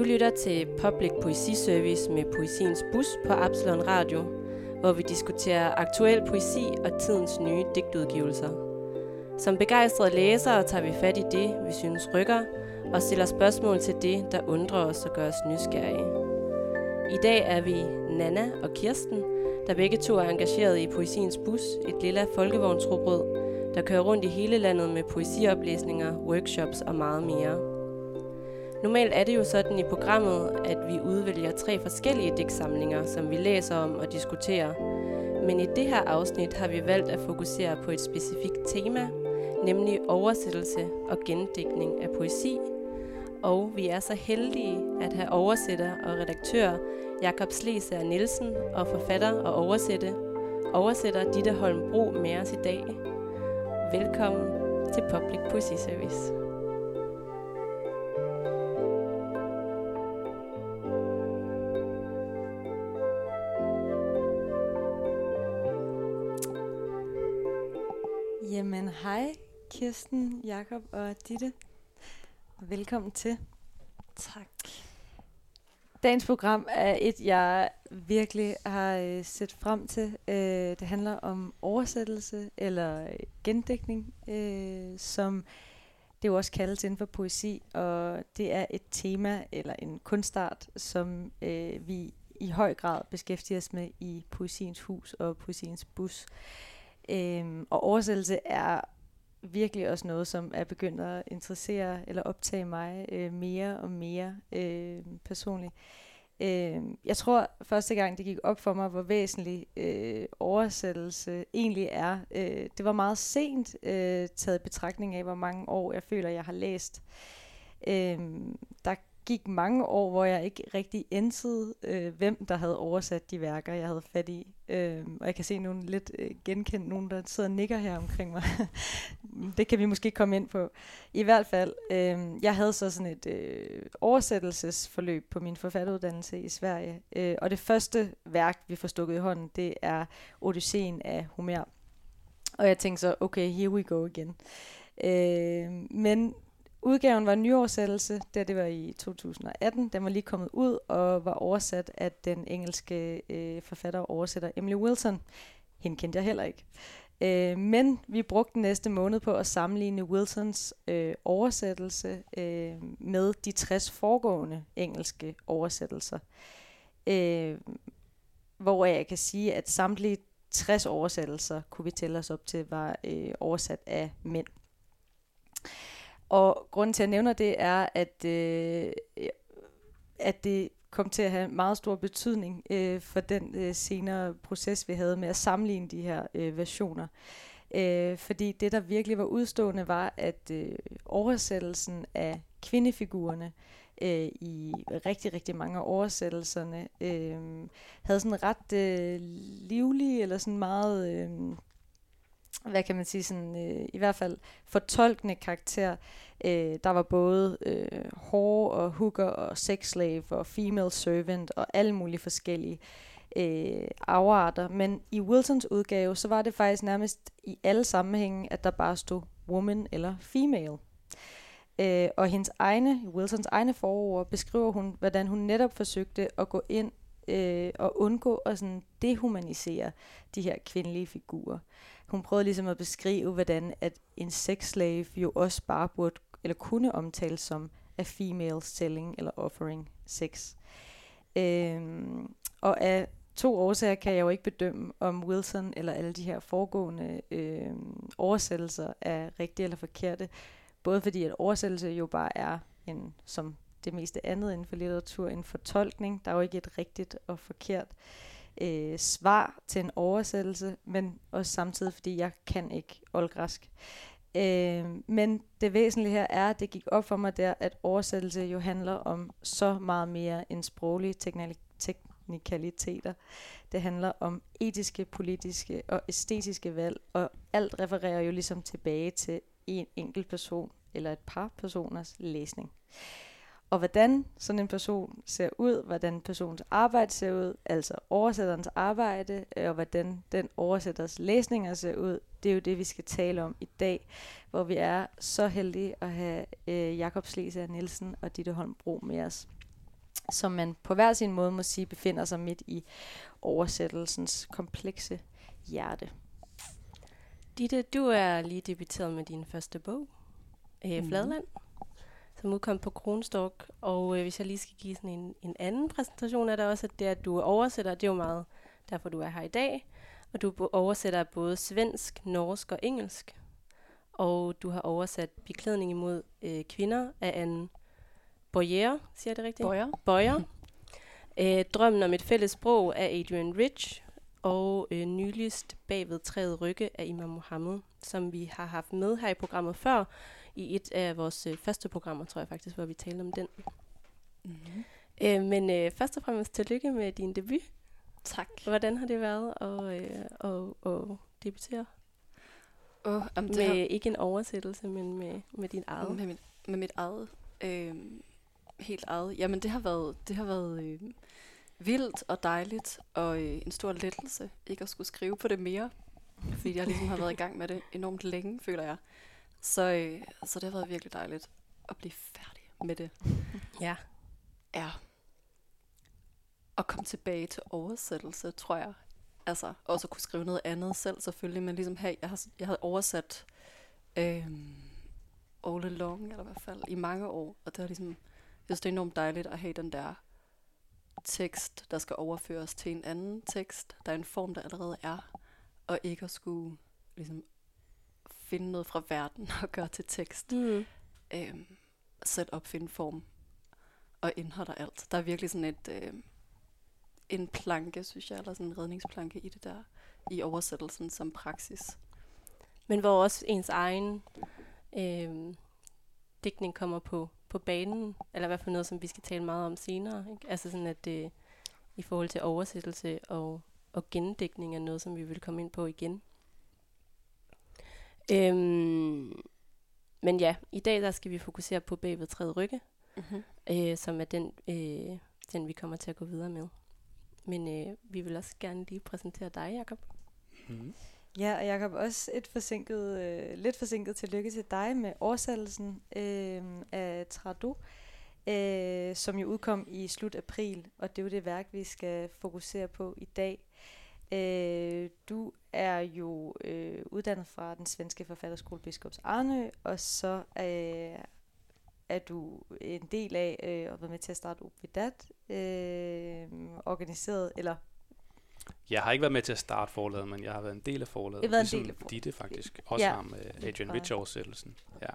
Du lytter til Public Poesi Service med Poesiens Bus på Absalon Radio, hvor vi diskuterer aktuel poesi og tidens nye digtudgivelser. Som begejstrede læsere tager vi fat i det, vi synes rykker, og stiller spørgsmål til det, der undrer os og gør os nysgerrige. I dag er vi Nana og Kirsten, der begge to er engageret i Poesiens Bus, et lille folkevognsrubrød, der kører rundt i hele landet med poesioplæsninger, workshops og meget mere. Normalt er det jo sådan i programmet, at vi udvælger tre forskellige digtsamlinger, som vi læser om og diskuterer. Men i det her afsnit har vi valgt at fokusere på et specifikt tema, nemlig oversættelse og gendækning af poesi. Og vi er så heldige at have oversætter og redaktør Jakob Sleser Nielsen og forfatter og oversætte, oversætter Ditte Holm Bro med os i dag. Velkommen til Public Poesy Service. Hej Kirsten, Jakob og Ditte. Og velkommen til. Tak. Dagens program er et, jeg virkelig har øh, set frem til. Øh, det handler om oversættelse eller gendækning, øh, som det jo også kaldes inden for poesi. Og det er et tema eller en kunstart, som øh, vi i høj grad beskæftiger os med i Poesiens Hus og Poesiens Bus. Øhm, og oversættelse er virkelig også noget, som er begyndt at interessere eller optage mig øh, mere og mere øh, personligt. Øh, jeg tror første gang det gik op for mig, hvor væsentlig øh, oversættelse egentlig er. Øh, det var meget sent øh, taget i betragtning af, hvor mange år jeg føler, jeg har læst. Øh, der gik mange år, hvor jeg ikke rigtig ænsede, øh, hvem der havde oversat de værker, jeg havde fat i. Øh, og jeg kan se nogle lidt øh, genkendt, nogen der sidder og nikker her omkring mig. det kan vi måske komme ind på. I hvert fald, øh, jeg havde så sådan et øh, oversættelsesforløb på min forfatteruddannelse i Sverige. Øh, og det første værk, vi får stukket i hånden, det er Odysseen af Homer. Og jeg tænkte så, okay, here we go igen. Øh, men Udgaven var en nyoversættelse, da det var i 2018. Den var lige kommet ud og var oversat af den engelske øh, forfatter og oversætter Emily Wilson. Hende kendte jeg heller ikke. Øh, men vi brugte den næste måned på at sammenligne Wilsons øh, oversættelse øh, med de 60 foregående engelske oversættelser. Øh, hvor jeg kan sige, at samtlige 60 oversættelser, kunne vi tælle os op til, var øh, oversat af mænd. Og grunden til, at jeg nævner det, er, at, øh, at det kom til at have meget stor betydning øh, for den øh, senere proces, vi havde med at sammenligne de her øh, versioner. Øh, fordi det, der virkelig var udstående, var, at øh, oversættelsen af kvindefigurerne øh, i rigtig, rigtig mange af oversættelserne øh, havde sådan ret øh, livlig eller sådan meget... Øh, hvad kan man sige, sådan, øh, i hvert fald fortolkende karakter. Øh, der var både øh, whore og hooker og sex slave og female servant og alle mulige forskellige øh, afarter. Men i Wilsons udgave, så var det faktisk nærmest i alle sammenhænge, at der bare stod woman eller female. Øh, og hendes egne, Wilsons egne forord beskriver hun, hvordan hun netop forsøgte at gå ind øh, og undgå at sådan dehumanisere de her kvindelige figurer hun prøvede ligesom at beskrive, hvordan at en sexslave jo også bare burde, eller kunne omtales som a female selling eller offering sex. Øhm, og af to årsager kan jeg jo ikke bedømme, om Wilson eller alle de her foregående øh, oversættelser er rigtige eller forkerte. Både fordi, at oversættelse jo bare er en, som det meste andet inden for litteratur, en fortolkning. Der er jo ikke et rigtigt og forkert øh, Øh, svar til en oversættelse, men også samtidig, fordi jeg kan ikke oldgræsk. Øh, men det væsentlige her er, at det gik op for mig der, at oversættelse jo handler om så meget mere end sproglige teknikaliteter. Det handler om etiske, politiske og æstetiske valg, og alt refererer jo ligesom tilbage til en enkelt person eller et par personers læsning og hvordan sådan en person ser ud, hvordan persons arbejde ser ud, altså oversætterens arbejde, øh, og hvordan den oversætters læsninger ser ud, det er jo det, vi skal tale om i dag, hvor vi er så heldige at have øh, Jakob Sleser Nielsen og Ditte Holm Bro med os. som man på hver sin måde må sige befinder sig midt i oversættelsens komplekse hjerte. Ditte, du er lige debuteret med din første bog, øh, Mhm. Fladland, som udkom på Kronstork. Og øh, hvis jeg lige skal give sådan en, en anden præsentation af det også, at det at du oversætter, det er jo meget derfor, du er her i dag. Og du oversætter både svensk, norsk og engelsk. Og du har oversat Beklædning imod øh, kvinder af Anne Boyer, siger jeg det rigtigt? Bøjer. Bøjer. øh, Drømmen om et fælles sprog af Adrian Rich. Og øh, nyligst Bagved træet rygge af Imam Mohammed, som vi har haft med her i programmet før, i et af vores øh, første programmer, tror jeg faktisk, hvor vi talte om den. Mm-hmm. Øh, men øh, først og fremmest tillykke med din debut. Tak. Hvordan har det været at, øh, at, at debutere? Oh, jamen, det med har, ikke en oversættelse, men med, med din eget. med, mit, med mit eget, øh, helt eget. Jamen det har været, det har været øh, vildt og dejligt, og øh, en stor lettelse ikke at skulle skrive på det mere, fordi jeg ligesom har været i gang med det enormt længe, føler jeg. Så, øh, så det har været virkelig dejligt at blive færdig med det. Ja. Ja. At komme tilbage til oversættelse, tror jeg. Altså, også at kunne skrive noget andet selv selvfølgelig, men ligesom, hey, jeg har, jeg har oversat øhm, all along, eller i hvert fald i mange år, og det er ligesom, jeg synes, det er enormt dejligt at have den der tekst, der skal overføres til en anden tekst, der er en form, der allerede er, og ikke at skulle ligesom finde noget fra verden og gøre til tekst Mm. øhm, selv opfinde form og indhold og alt. Der er virkelig sådan et, øh, en planke, synes jeg, eller sådan en redningsplanke i det der, i oversættelsen som praksis. Men hvor også ens egen øh, dækning kommer på, på banen, eller i hvert fald noget, som vi skal tale meget om senere. Ikke? Altså sådan, at det i forhold til oversættelse og, og gendækning er noget, som vi vil komme ind på igen. Øhm, men ja, i dag der skal vi fokusere på bagved tredje rygge, Mm-hmm. øh, som er den, øh, den, vi kommer til at gå videre med. Men øh, vi vil også gerne lige præsentere dig, Jacob. Mm. Ja, og Jacob, også et forsinket, øh, lidt forsinket tillykke til dig med oversættelsen øh, af Trado, øh, som jo udkom i slut april, og det er jo det værk, vi skal fokusere på i dag. Øh, du er jo øh, uddannet fra den svenske forfatterskole Biskops Arnø, og så øh, er du en del af øh, at være med til at starte Opidat, øh, organiseret, eller Jeg har ikke været med til at starte forlaget, men jeg har været en del af forlaget. Jeg har været en ligesom del af forlaget. Ditte faktisk. Også Ja. sammen med Adrian. Rich oversættelsen. Ja.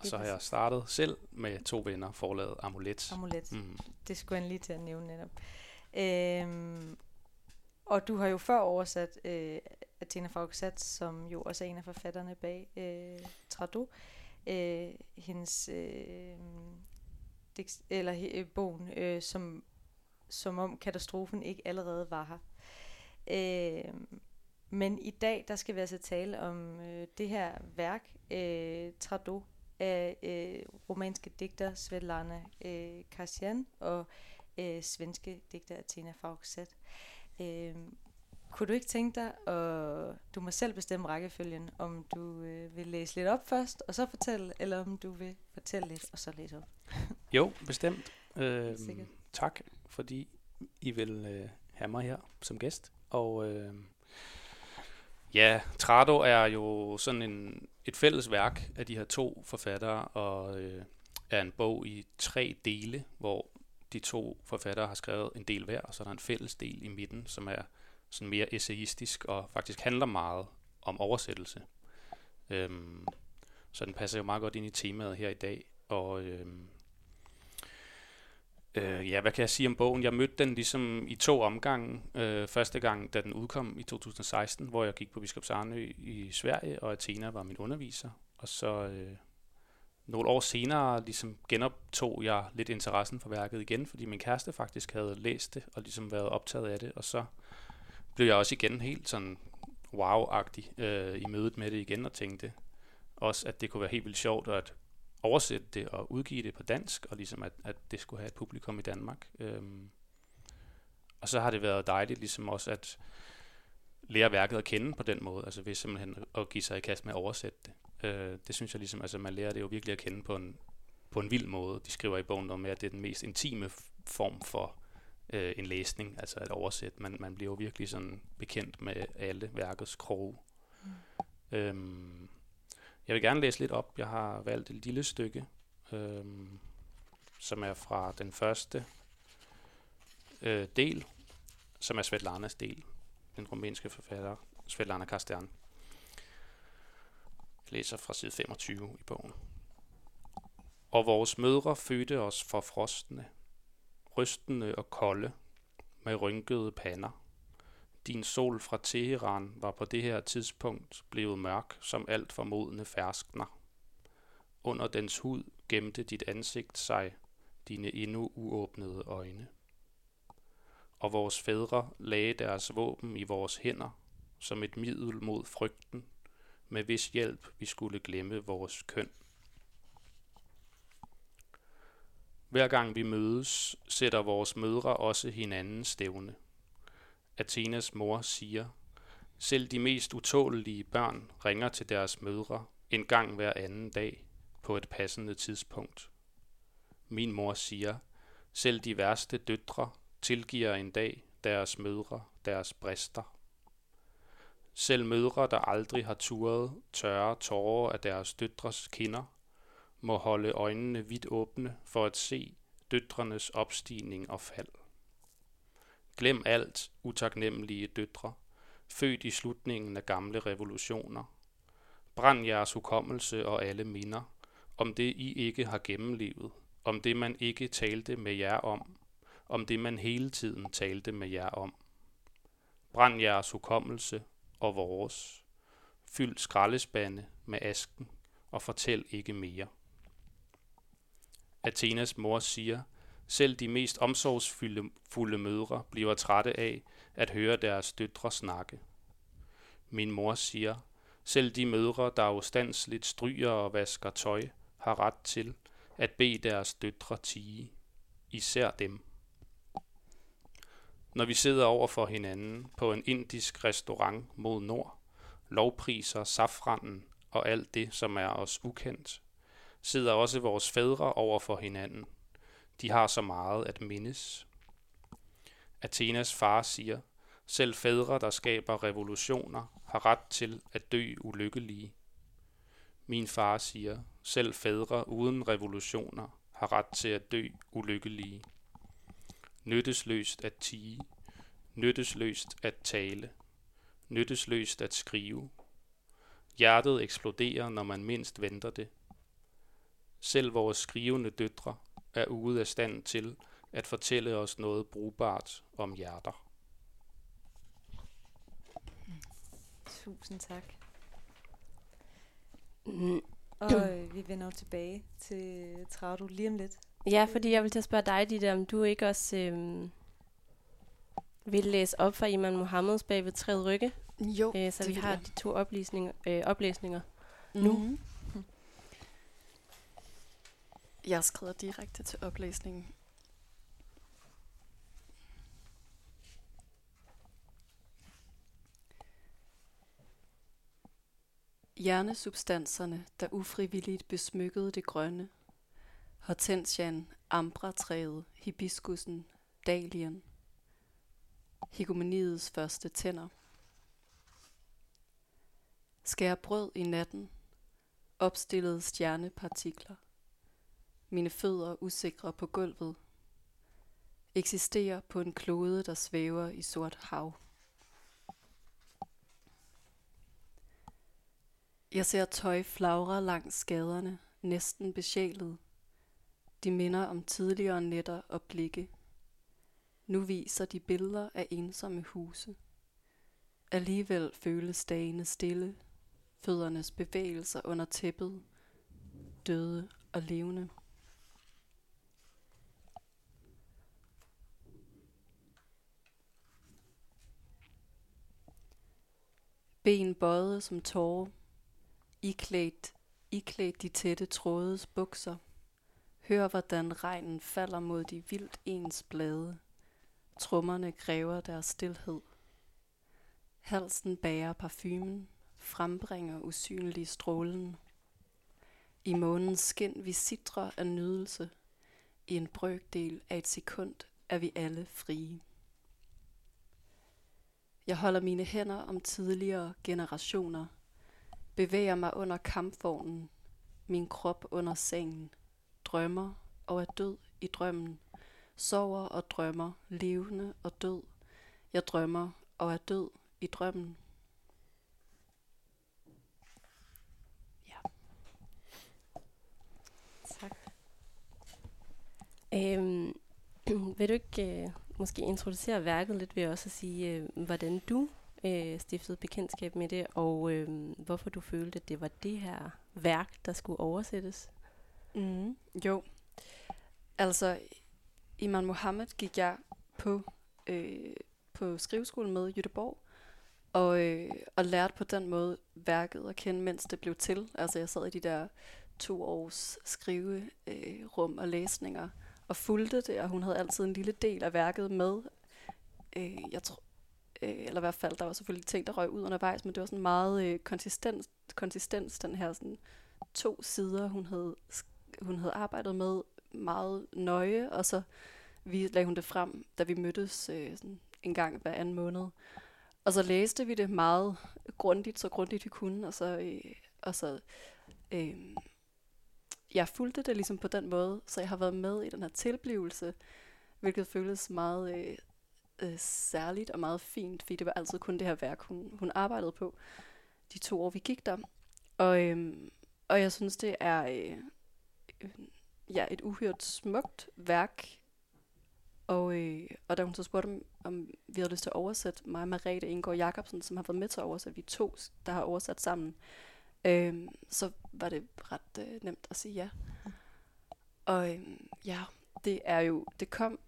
Og så har jeg startet selv med to venner forlaget Amulet. amulet. Mm. Det skulle jeg lige til at nævne netop. Øhm, og du har jo før oversat øh, Athena Fogsat, som jo også er en af forfatterne bag øh, Trado. Øh, hendes øh, diks, eller øh, bogen, øh, som, som om katastrofen ikke allerede var her. Øh, men i dag, der skal vi altså tale om øh, det her værk, øh, Trado, af øh, romanske digter Svetlana øh, Kassian og øh, svenske digter Athena Fauxet. Øh, kunne du ikke tænke dig, og du må selv bestemme rækkefølgen, om du øh, vil læse lidt op først, og så fortælle, eller om du vil fortælle lidt, og så læse op. Jo, bestemt. Sikkert. tak, fordi I vil øh, have mig her som gæst. Og øh, ja, Trado er jo sådan en, et fælles værk af de her to forfattere, og øh, er en bog i tre dele, hvor de to forfattere har skrevet en del hver, og så er der en fælles del i midten, som er sådan mere essayistisk og faktisk handler meget om oversættelse. Øhm, så den passer jo meget godt ind i temaet her i dag. Og øhm, øh, ja, hvad kan jeg sige om bogen? Jeg mødte den ligesom i to omgange. Øh, første gang, da den udkom i 2016, hvor jeg gik på Biskops Arnø i Sverige, og Athena var min underviser. Og så øh, nogle år senere ligesom genoptog jeg lidt interessen for værket igen, fordi min kæreste faktisk havde læst det og ligesom været optaget af det. Og så blev jeg også igen helt sådan wow-agtig øh, i mødet med det igen og tænkte også, at det kunne være helt vildt sjovt at oversætte det og udgive det på dansk, og ligesom at, at det skulle have et publikum i Danmark. Øhm, og så har det været dejligt ligesom også at lære værket at kende på den måde, altså ved simpelthen at give sig i kast med at oversætte det. Øh, det synes jeg ligesom, altså man lærer det jo virkelig at kende på en, på en vild måde. De skriver i bogen med, at det er den mest intime form for øh, en læsning, altså at oversætte. Man, man bliver jo virkelig sådan bekendt med alle værkets kroge. Mm. Øhm, jeg vil gerne læse lidt op. Jeg har valgt et lille stykke, øhm, som er fra den første øh, del, som er Svetlanas del, den rumænske forfatter Svetlana Kastern. Jeg læser fra side 25 i bogen. Og vores mødre fødte os for frostende, rystende og kolde, med rynkede pander. Din sol fra Teheran var på det her tidspunkt blevet mørk som alt formodende ferskner. Under dens hud gemte dit ansigt sig, dine endnu uåbnede øjne. Og vores fædre lagde deres våben i vores hænder, som et middel mod frygten, med hvis hjælp vi skulle glemme vores køn. Hver gang vi mødes, sætter vores mødre også hinanden stævne. Athenas mor siger, selv de mest utålelige børn ringer til deres mødre en gang hver anden dag på et passende tidspunkt. Min mor siger, selv de værste døtre tilgiver en dag deres mødre deres brister. Selv mødre, der aldrig har turet tørre tårer af deres døtres kinder, må holde øjnene vidt åbne for at se døtrenes opstigning og fald. Glem alt, utaknemmelige døtre, født i slutningen af gamle revolutioner. Brænd jeres hukommelse og alle minder, om det I ikke har gennemlevet, om det man ikke talte med jer om, om det man hele tiden talte med jer om. Brænd jeres hukommelse og vores. Fyld skraldespande med asken og fortæl ikke mere. Athenas mor siger, selv de mest omsorgsfulde mødre bliver trætte af at høre deres døtre snakke. Min mor siger, selv de mødre, der ustandsligt stryger og vasker tøj, har ret til at bede deres døtre tige. Især dem. Når vi sidder over for hinanden på en indisk restaurant mod nord, lovpriser safranen og alt det, som er os ukendt, sidder også vores fædre over for hinanden. De har så meget at mindes. Athenas far siger, selv fædre, der skaber revolutioner, har ret til at dø ulykkelige. Min far siger, selv fædre uden revolutioner har ret til at dø ulykkelige. Nyttesløst at tige, nyttesløst at tale, nyttesløst at skrive. Hjertet eksploderer, når man mindst venter det. Selv vores skrivende døtre er ude af stand til at fortælle os noget brugbart om hjerter. Tusind tak. Mm. Og øh, vi vender tilbage til Traudu lige om lidt. Ja, fordi jeg vil til at spørge dig, Ditte, om du ikke også øh, vil læse op fra Iman Mohammeds bag ved tredje rygge? Jo, øh, Så vi har jeg. de to oplæsninger, øh, oplæsninger mm-hmm. nu. Mhm. Jeg skriver direkte til oplæsningen. Hjernesubstanserne, der ufrivilligt besmykkede det grønne. Hortensian, ambratræet, hibiskussen, dalien. Hegomeniets første tænder. Skær brød i natten. Opstillede stjernepartikler. Mine fødder usikre på gulvet. Eksisterer på en klode, der svæver i sort hav. Jeg ser tøj flagre langs gaderne, næsten besjælet. De minder om tidligere nætter og blikke. Nu viser de billeder af ensomme huse. Alligevel føles dagene stille, føddernes bevægelser under tæppet, døde og levende. Ben bøjet som tårer, iklædt, iklædt de tætte trådes bukser. Hør, hvordan regnen falder mod de vildt ens blade. Trummerne kræver deres stillhed. Halsen bærer parfumen, frembringer usynlig strålen. I månens skin vi sidrer af nydelse. I en brøkdel af et sekund er vi alle frie. Jeg holder mine hænder om tidligere generationer, bevæger mig under kampvognen, min krop under sengen, drømmer og er død i drømmen, sover og drømmer, levende og død. Jeg drømmer og er død i drømmen. Tak. Øhm, vil du ikke øh, måske introducere værket lidt ved også at sige, øh, hvordan du øh, stiftede bekendtskab med det, og øh, hvorfor du følte, at det var det her værk, der skulle oversættes? Mm, jo. Altså, Iman Mohammed gik jeg på, øh, på skriveskolen med i Jødeborg, og, øh, og lærte på den måde værket at kende, mens det blev til. Altså, jeg sad i de der to års skriverum øh, rum og læsninger, og fulgte det, og hun havde altid en lille del af værket med. Øh, jeg tror, øh, eller i hvert fald, der var selvfølgelig ting, der røg ud undervejs, men det var sådan meget øh, konsistens, konsistens, den her sådan to sider, hun havde, hun havde arbejdet med meget nøje, og så vi, lagde hun det frem, da vi mødtes øh, sådan en gang hver anden måned. Og så læste vi det meget grundigt, så grundigt vi kunne, og så, øh, og så øh, jeg fulgte det ligesom på den måde, så jeg har været med i den her tilblivelse, hvilket føles meget øh, øh, særligt og meget fint, fordi det var altid kun det her værk, hun, hun arbejdede på de to år, vi gik der. Og, øh, og jeg synes, det er øh, øh, ja, et uhyrt smukt værk. Og, øh, og da hun så spurgte, om, om vi havde lyst til at oversætte mig og Marete Indgaard Jacobsen, som har været med til at oversætte, vi to, der har oversat sammen, øh, så var det ret øh, nemt at sige ja. Og øh, ja, det er jo, det kom,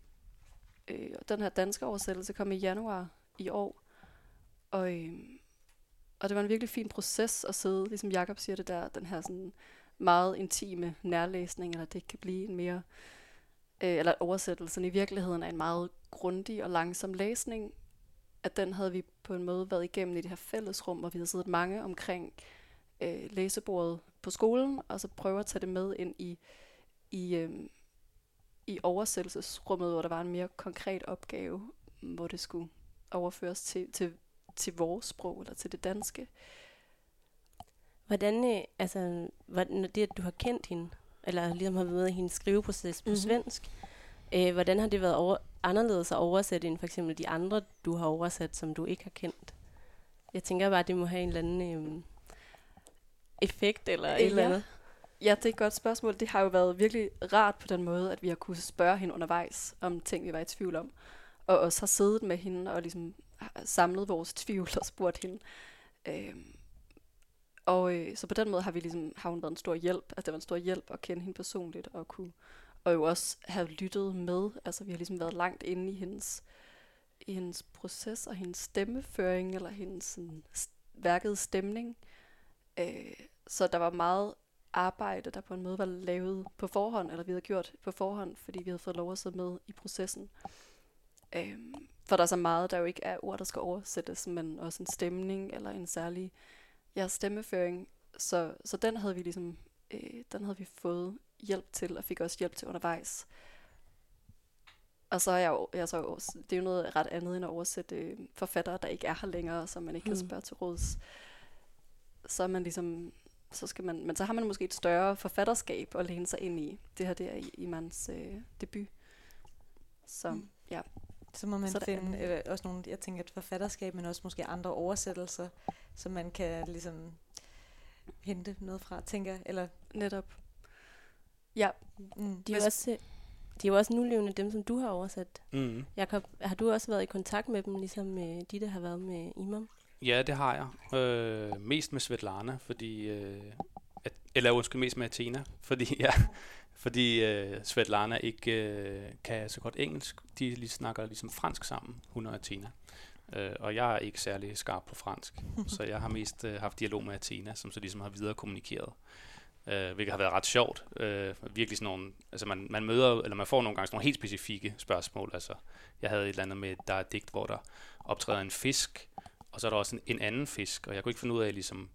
øh, den her danske oversættelse kom i januar i år, og, øh, og det var en virkelig fin proces at sidde, ligesom Jakob siger det der, den her sådan meget intime nærlæsning, eller det kan blive en mere, øh, eller oversættelsen i virkeligheden er en meget grundig og langsom læsning, at den havde vi på en måde været igennem i det her fællesrum, hvor vi havde siddet mange omkring øh, læsebordet på skolen, og så prøve at tage det med ind i, i, øh, i oversættelsesrummet, hvor der var en mere konkret opgave, hvor det skulle overføres til, til, til vores sprog, eller til det danske. Hvordan, øh, altså, hvordan, det, at du har kendt hende, eller ligesom har været med i hendes skriveproces på mm-hmm. svensk, øh, hvordan har det været over, anderledes at oversætte end for eksempel de andre, du har oversat, som du ikke har kendt? Jeg tænker bare, at det må have en eller anden øh, effekt eller et ja. eller andet. Ja, det er et godt spørgsmål. Det har jo været virkelig rart på den måde, at vi har kunnet spørge hende undervejs om ting, vi var i tvivl om. Og også har siddet med hende og ligesom samlet vores tvivl og spurgt hende. Øhm, og øh, så på den måde har vi ligesom, har hun været en stor hjælp. Altså det var en stor hjælp at kende hende personligt og kunne og jo også have lyttet med. Altså vi har ligesom været langt inde i hendes, i hendes proces og hendes stemmeføring eller hendes sådan, værket stemning. Øh, så der var meget arbejde, der på en måde var lavet på forhånd, eller vi havde gjort på forhånd, fordi vi havde fået lov at sidde med i processen. Øh, for der er så meget, der jo ikke er ord, der skal oversættes, men også en stemning eller en særlig ja, stemmeføring. Så, så den havde vi ligesom, øh, den havde vi fået hjælp til, og fik også hjælp til undervejs. Og så er jeg jo, jeg så, det er jo noget ret andet end at oversætte øh, forfattere, der ikke er her længere, som man ikke kan spørge til råds. Så er man ligesom, så skal man, men så har man måske et større forfatterskab at læne sig ind i. Det her det er i, i mans øh, debut. Så mm. ja. Så må man så finde øh, også nogle, jeg tænker et forfatterskab, men også måske andre oversættelser, som man kan ligesom hente noget fra, tænker eller netop. Ja. Mm. De er også de er jo også nulevende, dem som du har oversat. Mm. Jakob, har du også været i kontakt med dem, ligesom øh, de, der har været med Imam? Ja, det har jeg. Øh, mest med Svetlana, fordi... Øh, at, eller undskyld, mest med Athena, fordi, ja, fordi øh, Svetlana ikke øh, kan så godt engelsk. De lige snakker ligesom fransk sammen, hun og Athena. Øh, og jeg er ikke særlig skarp på fransk, så jeg har mest øh, haft dialog med Athena, som så ligesom har videre kommunikeret. Øh, hvilket har været ret sjovt. Øh, virkelig sådan nogle, altså man, man møder, eller man får nogle gange sådan nogle helt specifikke spørgsmål. Altså, jeg havde et eller andet med, der er et digt, hvor der optræder en fisk, og så er der også en, en anden fisk, og jeg kunne ikke finde ud af ligesom,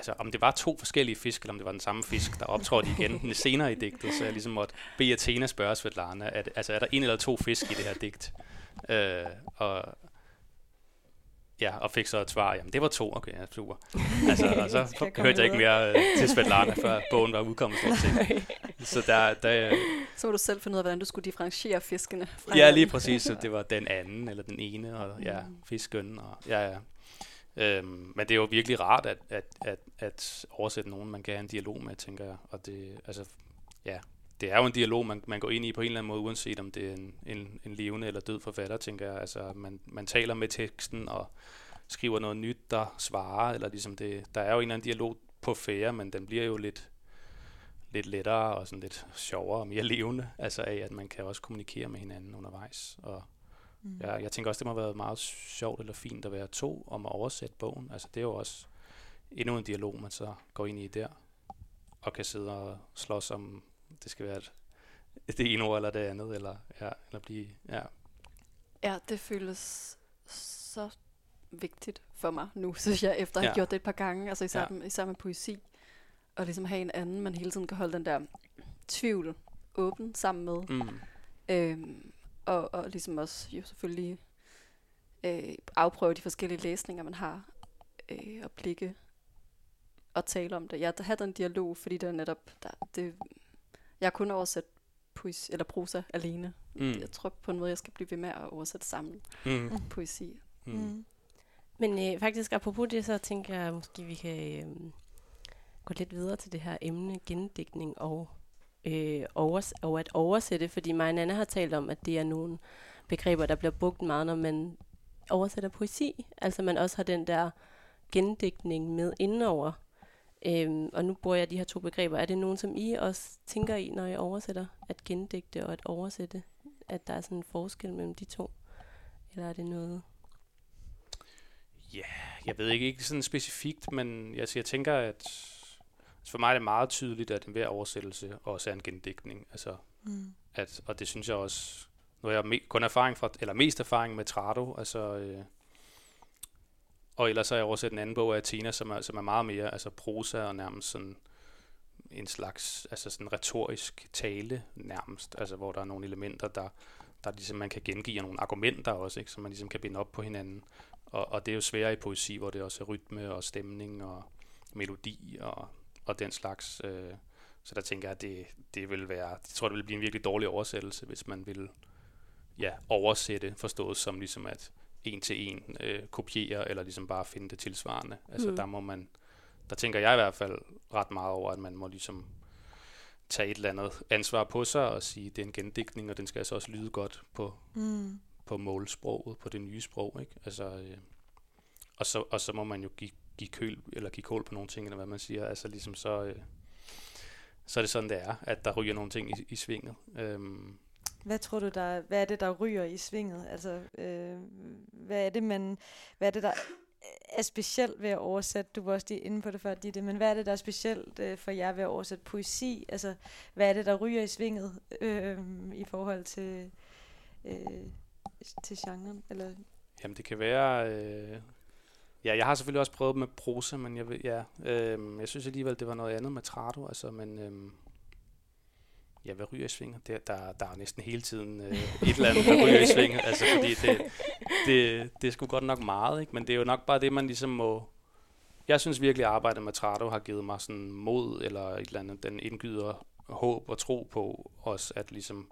altså om det var to forskellige fisk, eller om det var den samme fisk, der optrådte igen senere i digtet, så jeg ligesom måtte bede Athena spørge Svetlana, at, altså er der en eller to fisk i det her digt? Øh, og, Ja, og fik så et svar, jamen det var to, okay, ja, super. Altså, og så hørte jeg ikke mere uh, til Svetlana, før bogen var udkommet stort set. Så der, der, så må du selv finde ud af, hvordan du skulle differentiere fiskene. Fra ja, lige præcis. Så det var den anden, eller den ene, og ja, mm. fisken, og ja, ja. Øhm, men det er jo virkelig rart at, at, at, at oversætte nogen, man kan have en dialog med, tænker jeg. Og det, altså, ja, det er jo en dialog, man, man går ind i på en eller anden måde, uanset om det er en, en, en levende eller død forfatter, tænker jeg. Altså, man, man taler med teksten og skriver noget nyt, der svarer, eller ligesom det, der er jo en eller anden dialog på færre, men den bliver jo lidt, lidt lettere og sådan lidt sjovere og mere levende, altså af, at man kan også kommunikere med hinanden undervejs. Og mm. ja, jeg tænker også, det må have været meget sjovt eller fint at være to om at oversætte bogen. Altså det er jo også endnu en dialog, man så går ind i der, og kan sidde og slås om, det skal være et, det ene ord eller det andet, eller, ja, eller blive, ja. Ja, det føles så vigtigt for mig nu, synes jeg, efter at have ja. gjort det et par gange, altså især, ja. med, især med poesi, og ligesom have en anden, man hele tiden kan holde den der tvivl åben sammen med. Mm. Øhm, og, og ligesom også jo selvfølgelig øh, afprøve de forskellige læsninger, man har, øh, og blikke og tale om det. Jeg har den dialog, fordi det er netop, der, det, jeg har kun oversat poesi, eller prosa alene. Mm. Jeg tror på en måde, jeg skal blive ved med at oversætte sammen mm. poesi. Mm. Mm. Men øh, faktisk apropos det, så tænker jeg, måske vi kan øh, gå lidt videre til det her emne, gendækning og, øh, overs- og at oversætte, fordi mig og Nana har talt om, at det er nogle begreber, der bliver brugt meget, når man oversætter poesi. Altså man også har den der gendækning med indenover. Øhm, og nu bruger jeg de her to begreber. Er det nogen, som I også tænker i, når I oversætter? At gendægte og at oversætte? At der er sådan en forskel mellem de to? Eller er det noget, Ja, yeah, jeg ved ikke, ikke sådan specifikt, men jeg, altså, jeg tænker, at for mig er det meget tydeligt, at enhver oversættelse også er en gendækning. Altså, mm. at, og det synes jeg også, nu har jeg me, kun erfaring fra, eller mest erfaring med Trado, altså, øh, og ellers har jeg oversat en anden bog af Athena, som er, som er meget mere altså prosa og nærmest sådan en slags altså sådan retorisk tale nærmest, altså hvor der er nogle elementer, der, der ligesom man kan gengive, og nogle argumenter også, ikke, som man ligesom kan binde op på hinanden. Og, og det er jo sværere i poesi, hvor det også er rytme og stemning og melodi og, og den slags. Øh, så der tænker jeg, at det, det vil være, jeg tror, det vil blive en virkelig dårlig oversættelse, hvis man vil ja, oversætte, forstået som ligesom at en til en øh, kopiere, eller ligesom bare finde det tilsvarende. Altså mm. der må man, der tænker jeg i hvert fald ret meget over, at man må ligesom tage et eller andet ansvar på sig og sige, at det er en gendækning, og den skal altså også lyde godt på, mm på målsproget, på det nye sprog, ikke? Altså, øh, og, så, og så må man jo give, give køl, eller give kål på nogle ting, eller hvad man siger, altså ligesom så, øh, så er det sådan, det er, at der ryger nogle ting i, i svinget. Øhm. Hvad tror du, der, hvad er det, der ryger i svinget? Altså, øh, hvad er det, man, hvad er det, der er specielt ved at oversætte, du var også lige inde på det før, Ditte, men hvad er det, der er specielt øh, for jer ved at oversætte poesi? Altså, hvad er det, der ryger i svinget øh, i forhold til, øh, til genren? Eller? Jamen det kan være... Øh, ja, jeg har selvfølgelig også prøvet med prosa, men jeg, vil, ja, øh, jeg synes alligevel, det var noget andet med Trato, Altså, men øh, ja, hvad ryger i svinget? Der, der, der er næsten hele tiden øh, et eller andet, der ryger i svinget. Altså, fordi det, det, det er sgu godt nok meget, ikke? men det er jo nok bare det, man ligesom må... Jeg synes virkelig, at arbejdet med Trato har givet mig sådan mod, eller et eller andet, den indgyder håb og tro på os, at ligesom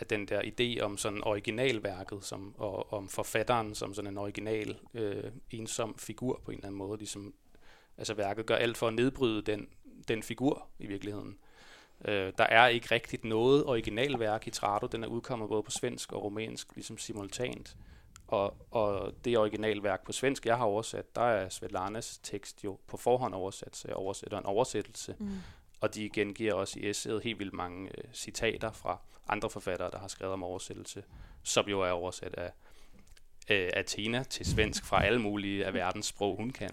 at den der idé om sådan originalværket, som, og om forfatteren som sådan en original, øh, ensom figur på en eller anden måde, ligesom, altså værket gør alt for at nedbryde den, den figur i virkeligheden. Øh, der er ikke rigtigt noget originalværk i Trado, den er udkommet både på svensk og romansk, ligesom simultant. Og, og det originalværk på svensk, jeg har oversat, der er Svetlanas tekst jo på forhånd oversat, så jeg oversætter en oversættelse. Mm. Og de gengiver også i essayet helt vildt mange øh, citater fra andre forfattere, der har skrevet om oversættelse, som jo er oversat af øh, Athena til svensk fra alle mulige af verdens sprog, hun kan.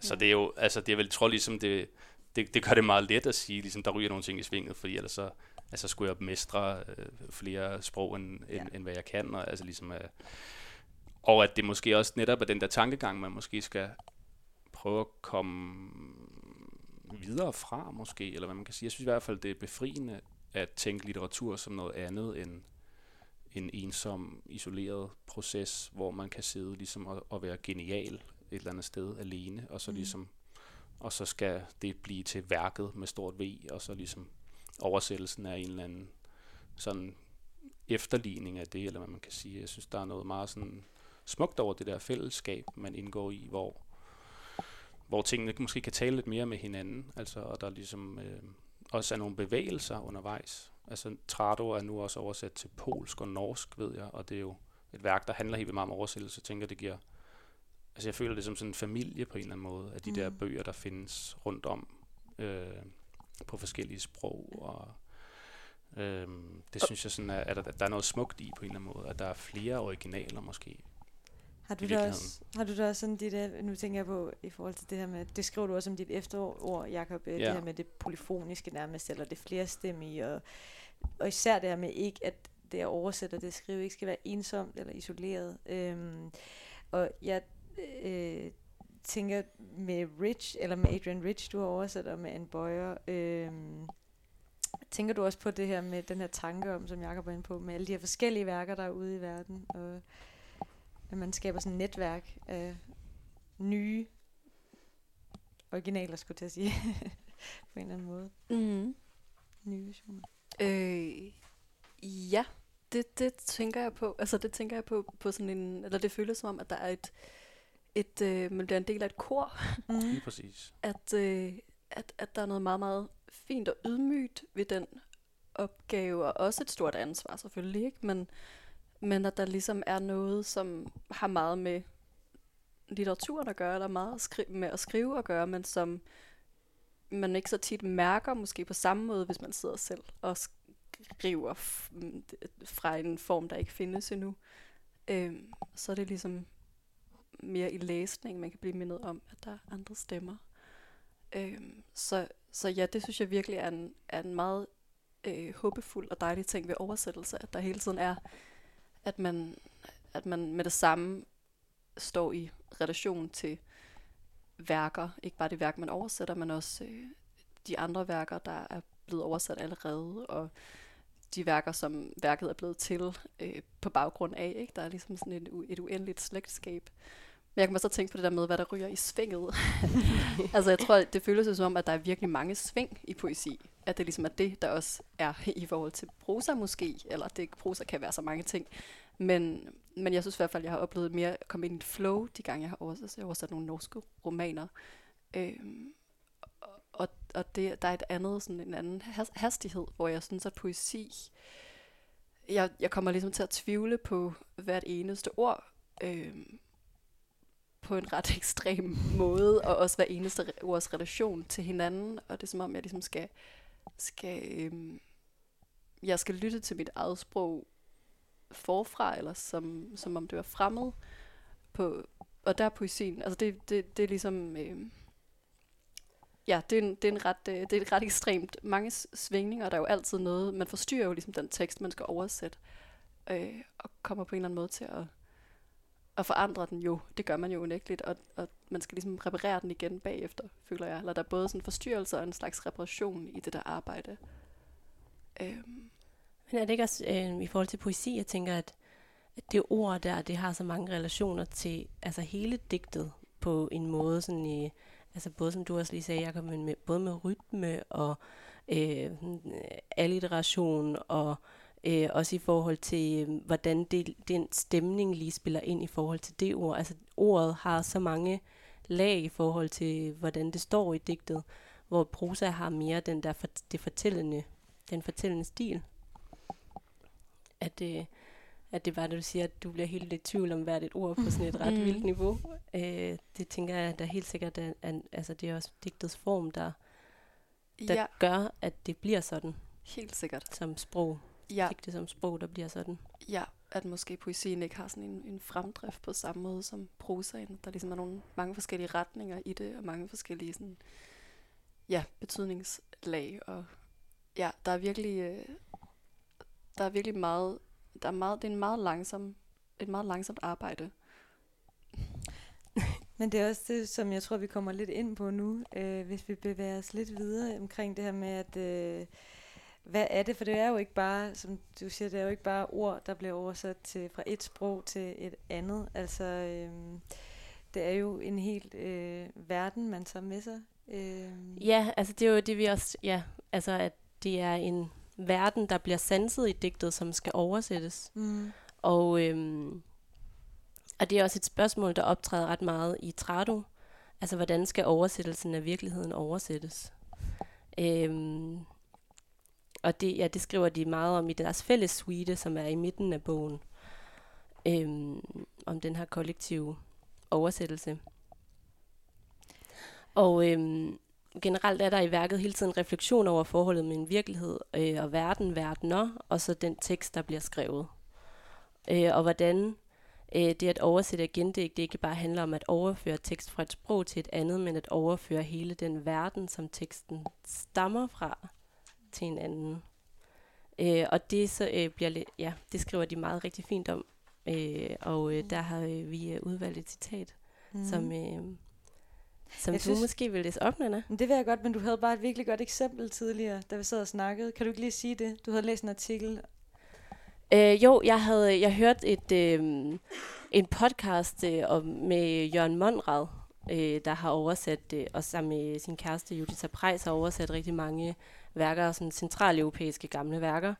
Så det er jo, altså det er vel, tror ligesom, det, det, det gør det meget let at sige, ligesom der ryger nogle ting i svinget, fordi ellers så altså, skulle jeg mestre øh, flere sprog, end, ja. end, end hvad jeg kan, og, altså ligesom, øh, og at det måske også netop er den der tankegang, man måske skal prøve at komme videre fra måske, eller hvad man kan sige. Jeg synes i hvert fald, det er befriende at tænke litteratur som noget andet end en ensom, isoleret proces, hvor man kan sidde ligesom og, og være genial et eller andet sted alene, og så mm. ligesom og så skal det blive til værket med stort V, og så ligesom oversættelsen af en eller anden sådan efterligning af det, eller hvad man kan sige. Jeg synes, der er noget meget sådan smukt over det der fællesskab, man indgår i, hvor, hvor tingene måske kan tale lidt mere med hinanden, altså, og der ligesom øh, også er nogle bevægelser undervejs. Altså, Trado er nu også oversat til polsk og norsk, ved jeg, og det er jo et værk, der handler helt vildt meget om oversættelse. Jeg tænker, det giver altså jeg føler det som sådan en familie på en eller anden måde, af de mm. der bøger, der findes rundt om øh, på forskellige sprog, og øh, det synes jeg sådan, at der, der er noget smukt i på en eller anden måde, at der er flere originaler måske. Har du, da også, har du da også sådan dit, nu tænker jeg på i forhold til det her med, det skriver du også om dit efterår, Jacob, øh, ja. det her med det polyfoniske nærmest, eller det flerstemmige, og, og især det her med ikke, at det at oversætte og det at skrive ikke skal være ensomt eller isoleret. Øhm, og jeg øh, tænker med Rich, eller med Adrian Rich, du har oversat, og med Anne Boyer, øh, tænker du også på det her med den her tanke om, som Jacob var inde på, med alle de her forskellige værker, der er ude i verden, og at man skaber sådan et netværk af nye originaler, skulle jeg sige, på en eller anden måde. Mm. Nye versioner. Øh, ja, det, det tænker jeg på. Altså det tænker jeg på, på sådan en, eller det føles som om, at der er et, et, øh, man bliver en del af et kor. Mm. Lige præcis. At, øh, at, at der er noget meget, meget fint og ydmygt ved den opgave, og også et stort ansvar selvfølgelig, ikke? Men, men at der ligesom er noget, som har meget med litteraturen at gøre, eller meget skri- med at skrive at gøre, men som man ikke så tit mærker måske på samme måde, hvis man sidder selv og skriver fra en form, der ikke findes endnu. Øhm, så er det ligesom mere i læsning, man kan blive mindet om, at der er andre stemmer. Øhm, så, så ja, det synes jeg virkelig er en, er en meget øh, håbefuld og dejlig ting ved oversættelse, at der hele tiden er, at man, at man med det samme står i relation til værker, ikke bare det værk, man oversætter, men også øh, de andre værker, der er blevet oversat allerede, og de værker, som værket er blevet til øh, på baggrund af. Ikke? Der er ligesom sådan et, et uendeligt slægtskab. Men jeg kan så tænke på det der med, hvad der ryger i svinget. altså jeg tror, det føles som om, at der er virkelig mange sving i poesi. At det ligesom er det, der også er i forhold til prosa måske. Eller det prosa kan være så mange ting. Men, men jeg synes i hvert fald, at jeg har oplevet mere at komme ind i et flow, de gange jeg har oversat, jeg har oversat nogle norske romaner. Øhm, og, og det, der er et andet, sådan en anden hastighed, hvor jeg synes, at poesi, jeg, jeg kommer ligesom til at tvivle på hvert eneste ord, øhm, på en ret ekstrem måde, og også hver eneste ords relation til hinanden, og det er som om, jeg ligesom skal, skal øhm, jeg skal lytte til mit eget sprog forfra, eller som, som om det var fremmed. På, og der er poesien, altså det, det, det er ligesom, øhm, ja, det er, en, det, er en ret, øh, det er ret ekstremt. Mange svingninger, der er jo altid noget, man forstyrrer jo ligesom den tekst, man skal oversætte, øh, og kommer på en eller anden måde til at at forandre den jo. Det gør man jo unægteligt, og, og man skal ligesom reparere den igen bagefter, føler jeg. Eller der er både sådan forstyrrelser og en slags reparation i det der arbejde. Øhm. Men er det ikke også øh, i forhold til poesi, jeg tænker, at, at det ord der, det har så mange relationer til altså hele digtet på en måde, sådan i, altså både som du også lige sagde, Jacob, men med, både med rytme og øh, øh alliteration og Øh, også i forhold til, øh, hvordan det, den stemning lige spiller ind i forhold til det ord. Altså ordet har så mange lag i forhold til, hvordan det står i digtet, hvor prosa har mere den der for, det fortællende, den fortællende stil. At, øh, at det var, det du siger, at du bliver helt i tvivl om hvert et ord på sådan et ret mm. vildt niveau. Øh, det tænker jeg, der helt sikkert er, er, altså det er også digtets form, der, der ja. gør, at det bliver sådan. Helt sikkert. Som sprog ja. det som sprog, der bliver sådan. Ja, at måske poesien ikke har sådan en, en fremdrift på samme måde som prosaen. Der ligesom er nogle, mange forskellige retninger i det, og mange forskellige sådan, ja, betydningslag. Og ja, der er virkelig, øh, der er virkelig meget, der er meget, det er en meget langsom, et meget langsomt arbejde. Men det er også det, som jeg tror, vi kommer lidt ind på nu, øh, hvis vi bevæger os lidt videre omkring det her med, at øh, hvad er det? For det er jo ikke bare, som du siger, det er jo ikke bare ord, der bliver oversat til, fra et sprog til et andet. Altså, øh, det er jo en helt øh, verden, man tager med sig. Øh. Ja, altså det er jo det, vi også, ja, altså at det er en verden, der bliver sanset i digtet, som skal oversættes. Mm. Og, øhm, og det er også et spørgsmål, der optræder ret meget i Trado. Altså, hvordan skal oversættelsen af virkeligheden oversættes? Øhm, og det, ja, det skriver de meget om i deres fælles suite, som er i midten af bogen. Øhm, om den her kollektive oversættelse. Og øhm, generelt er der i værket hele tiden refleksion over forholdet mellem virkelighed øh, og verden, verdener, og så den tekst, der bliver skrevet. Øh, og hvordan øh, det at oversætte agendigt, det ikke bare handler om at overføre tekst fra et sprog til et andet, men at overføre hele den verden, som teksten stammer fra, til en anden. Øh, og det så øh, bliver lidt, ja, det skriver de meget rigtig fint om. Øh, og øh, der har øh, vi øh, udvalgt et citat, mm. som, øh, som Jeg du synes- måske vil læse op, Nana. Det vil jeg godt, men du havde bare et virkelig godt eksempel tidligere, da vi sad og snakkede. Kan du ikke lige sige det? Du havde læst en artikel. Øh, jo, jeg havde jeg hørte et øh, en podcast øh, om, med Jørgen Monrad, øh, der har oversat, øh, og sammen med sin kæreste Judith Preis har oversat rigtig mange værker, sådan centraleuropæiske gamle værker.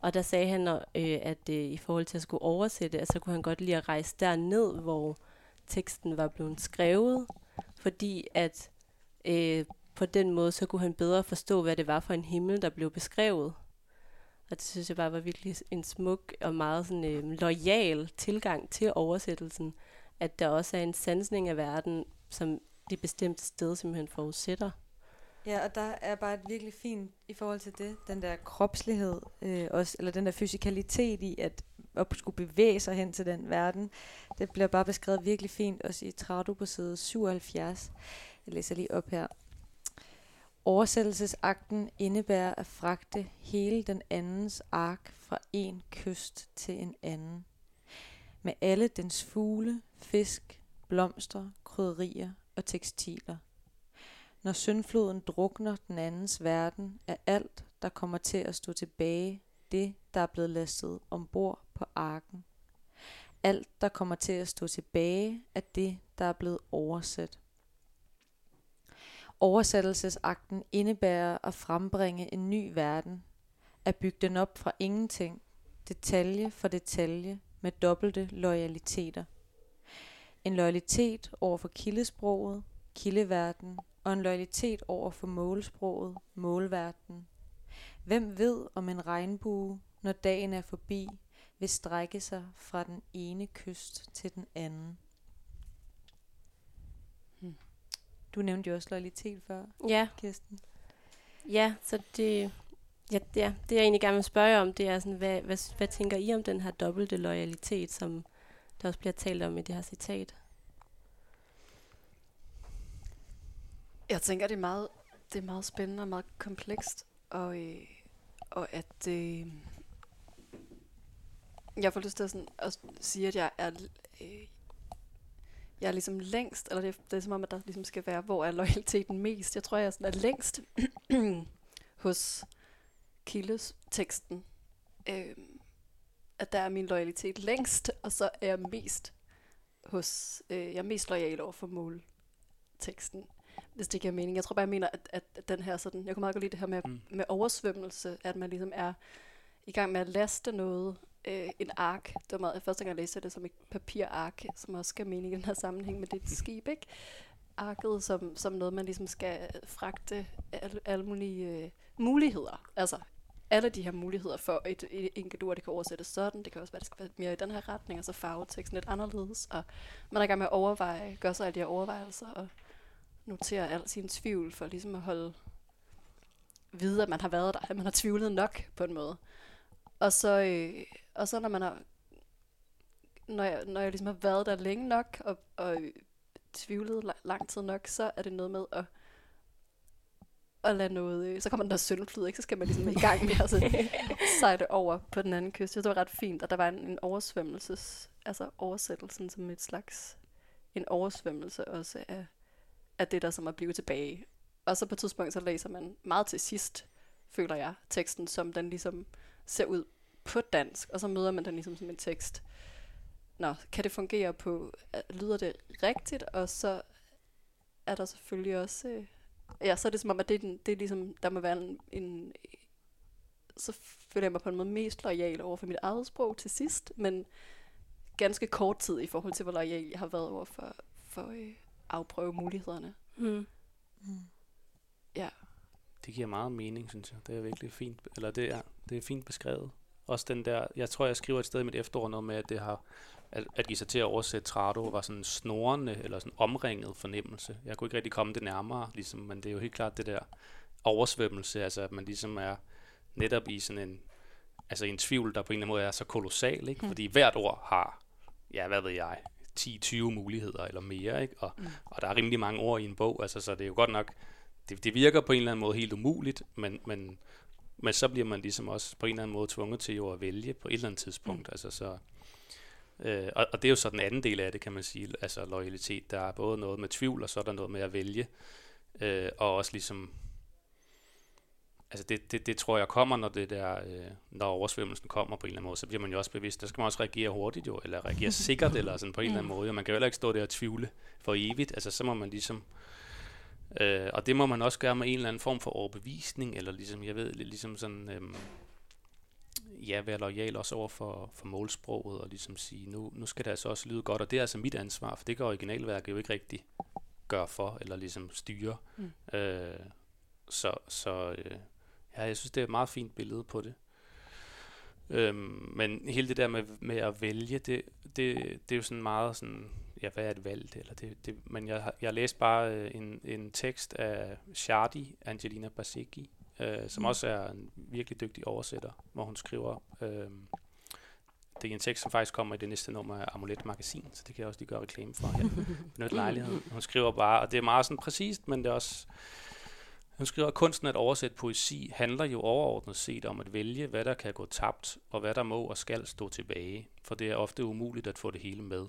Og der sagde han, øh, at øh, i forhold til at skulle oversætte, at så kunne han godt lide at rejse derned, hvor teksten var blevet skrevet, fordi at øh, på den måde, så kunne han bedre forstå, hvad det var for en himmel, der blev beskrevet. Og det synes jeg bare var virkelig en smuk og meget sådan, øh, lojal tilgang til oversættelsen. At der også er en sansning af verden, som det bestemte sted simpelthen forudsætter. Ja, og der er bare et virkelig fint i forhold til det, den der kropslighed, øh, også, eller den der fysikalitet i at, at skulle bevæge sig hen til den verden. Det bliver bare beskrevet virkelig fint, også i Trado på side 77. Jeg læser lige op her. Oversættelsesakten indebærer at fragte hele den andens ark fra en kyst til en anden. Med alle dens fugle, fisk, blomster, krydderier og tekstiler. Når syndfloden drukner den andens verden, er alt, der kommer til at stå tilbage, det, der er blevet lastet ombord på arken. Alt, der kommer til at stå tilbage, er det, der er blevet oversat. Oversættelsesakten indebærer at frembringe en ny verden, at bygge den op fra ingenting, detalje for detalje, med dobbelte loyaliteter. En loyalitet over for kildesproget, kildeverden, og en loyalitet over for målsproget, målverden. Hvem ved, om en regnbue, når dagen er forbi, vil strække sig fra den ene kyst til den anden. Hmm. Du nævnte jo også loyalitet før, Ja, Kirsten. ja så det, ja, ja, det jeg egentlig gerne vil spørge jer om, det er sådan, hvad, hvad, hvad tænker I om den her dobbelte loyalitet, som der også bliver talt om i det her citat? Jeg tænker, det er meget, det er meget spændende og meget komplekst, og, øh, og at øh, jeg får lyst til at, sådan, at sige, at jeg er, øh, jeg er ligesom længst, eller det, det er som om, at der ligesom skal være, hvor er loyaliteten mest. Jeg tror, jeg er, sådan, er længst hos Kildes teksten. Øh, at der er min loyalitet længst, og så er jeg mest hos, øh, jeg er mest lojal over for målteksten hvis det giver mening. Jeg tror bare, jeg mener, at, at den her sådan, jeg kunne meget godt lide det her med, Mm. med oversvømmelse, at man ligesom er i gang med at laste noget, øh, en ark. Det var meget, første gang jeg læste det som et papirark, som også skal mening i den her sammenhæng, men det et skib, ikke? Arket som, som noget, man ligesom skal fragte alle, alle mulige øh, muligheder. Altså, alle de her muligheder for et, et enkelt ord, det kan oversættes sådan, det kan også være, det skal være mere i den her retning, og så farveteksten lidt anderledes, og man er i gang med at overveje, gøre sig alle de her overvejelser, og notere al sin tvivl, for ligesom at holde vide, at man har været der, at man har tvivlet nok på en måde. Og så, øh, og så når man har, når jeg, når jeg ligesom har været der længe nok, og, og tvivlet la- lang tid nok, så er det noget med at, at lade noget, øh, så kommer den der syndflyd, ikke? så skal man ligesom i gang med at så sejle over på den anden kyst. Jeg det var ret fint, at der var en, en oversvømmelses, altså oversættelsen som et slags en oversvømmelse også af, af det, der som er blevet tilbage. Og så på et tidspunkt, så læser man meget til sidst, føler jeg, teksten, som den ligesom ser ud på dansk, og så møder man den ligesom som en tekst. Nå, kan det fungere på, øh, lyder det rigtigt, og så er der selvfølgelig også, øh, ja, så er det som om, at det, det er ligesom, der må være en, en så føler jeg mig på en måde mest lojal over for mit eget sprog til sidst, men ganske kort tid i forhold til, hvor lojal jeg har været over for, for øh, afprøve mulighederne. Mm. Mm. Ja. Det giver meget mening, synes jeg. Det er virkelig fint, eller det er, det er fint beskrevet. Også den der, jeg tror, jeg skriver et sted i mit efterår noget med, at det har, at, at give sig til at oversætte Trado var sådan en snorende, eller sådan omringet fornemmelse. Jeg kunne ikke rigtig komme det nærmere, ligesom, men det er jo helt klart det der oversvømmelse, altså at man ligesom er netop i sådan en, altså en tvivl, der på en eller anden måde er så kolossal, ikke? Mm. Fordi hvert ord har, ja, hvad ved jeg, 10-20 muligheder eller mere, ikke? Og, mm. og der er rimelig mange ord i en bog, altså, så det er jo godt nok, det, det virker på en eller anden måde helt umuligt, men, men, men så bliver man ligesom også på en eller anden måde tvunget til jo at vælge på et eller andet tidspunkt, mm. altså så... Øh, og, og det er jo så den anden del af det, kan man sige, altså loyalitet. Der er både noget med tvivl, og så er der noget med at vælge, øh, og også ligesom altså det, det, det tror jeg kommer, når det der, øh, når oversvømmelsen kommer på en eller anden måde, så bliver man jo også bevidst, der skal man også reagere hurtigt jo, eller reagere sikkert, eller sådan på en eller anden måde, og man kan jo heller ikke stå der og tvivle for evigt, altså så må man ligesom, øh, og det må man også gøre med en eller anden form for overbevisning, eller ligesom, jeg ved, ligesom sådan, øh, ja, være lojal også over for, for målsproget, og ligesom sige, nu, nu skal det altså også lyde godt, og det er altså mit ansvar, for det kan originalværket jo ikke rigtig gøre for, eller ligesom styre. Mm. Øh, så så øh, Ja, jeg synes, det er et meget fint billede på det. Øhm, men hele det der med, med at vælge, det, det, det er jo sådan meget sådan, ja, hvad er et valg? Eller det, det, men jeg, jeg læste bare øh, en, en tekst af Shardi, Angelina Basicki, øh, som mm. også er en virkelig dygtig oversætter, hvor hun skriver, øh, det er en tekst, som faktisk kommer i det næste nummer af Amulet Magasin, så det kan jeg også lige gøre reklame for her. Benytte lejligheden. Hun skriver bare, og det er meget sådan præcist, men det er også, hun skriver, at kunsten at oversætte poesi handler jo overordnet set om at vælge, hvad der kan gå tabt, og hvad der må og skal stå tilbage, for det er ofte umuligt at få det hele med.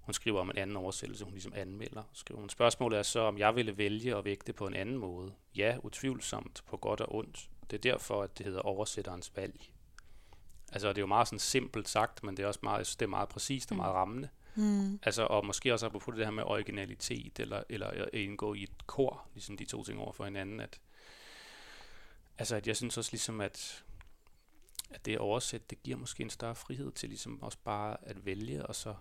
Hun skriver om en anden oversættelse, hun ligesom anmelder. Skriver hun, spørgsmålet er så, om jeg ville vælge at vægte på en anden måde. Ja, utvivlsomt, på godt og ondt. Det er derfor, at det hedder oversætterens valg. Altså, det er jo meget sådan simpelt sagt, men det er også meget, det er meget præcist og meget rammende. Mm. Altså, og måske også på det her med originalitet, eller, eller at indgå i et kor, ligesom de to ting over for hinanden, at, altså, at jeg synes også ligesom, at, at det oversæt, det giver måske en større frihed til ligesom også bare at vælge, og så,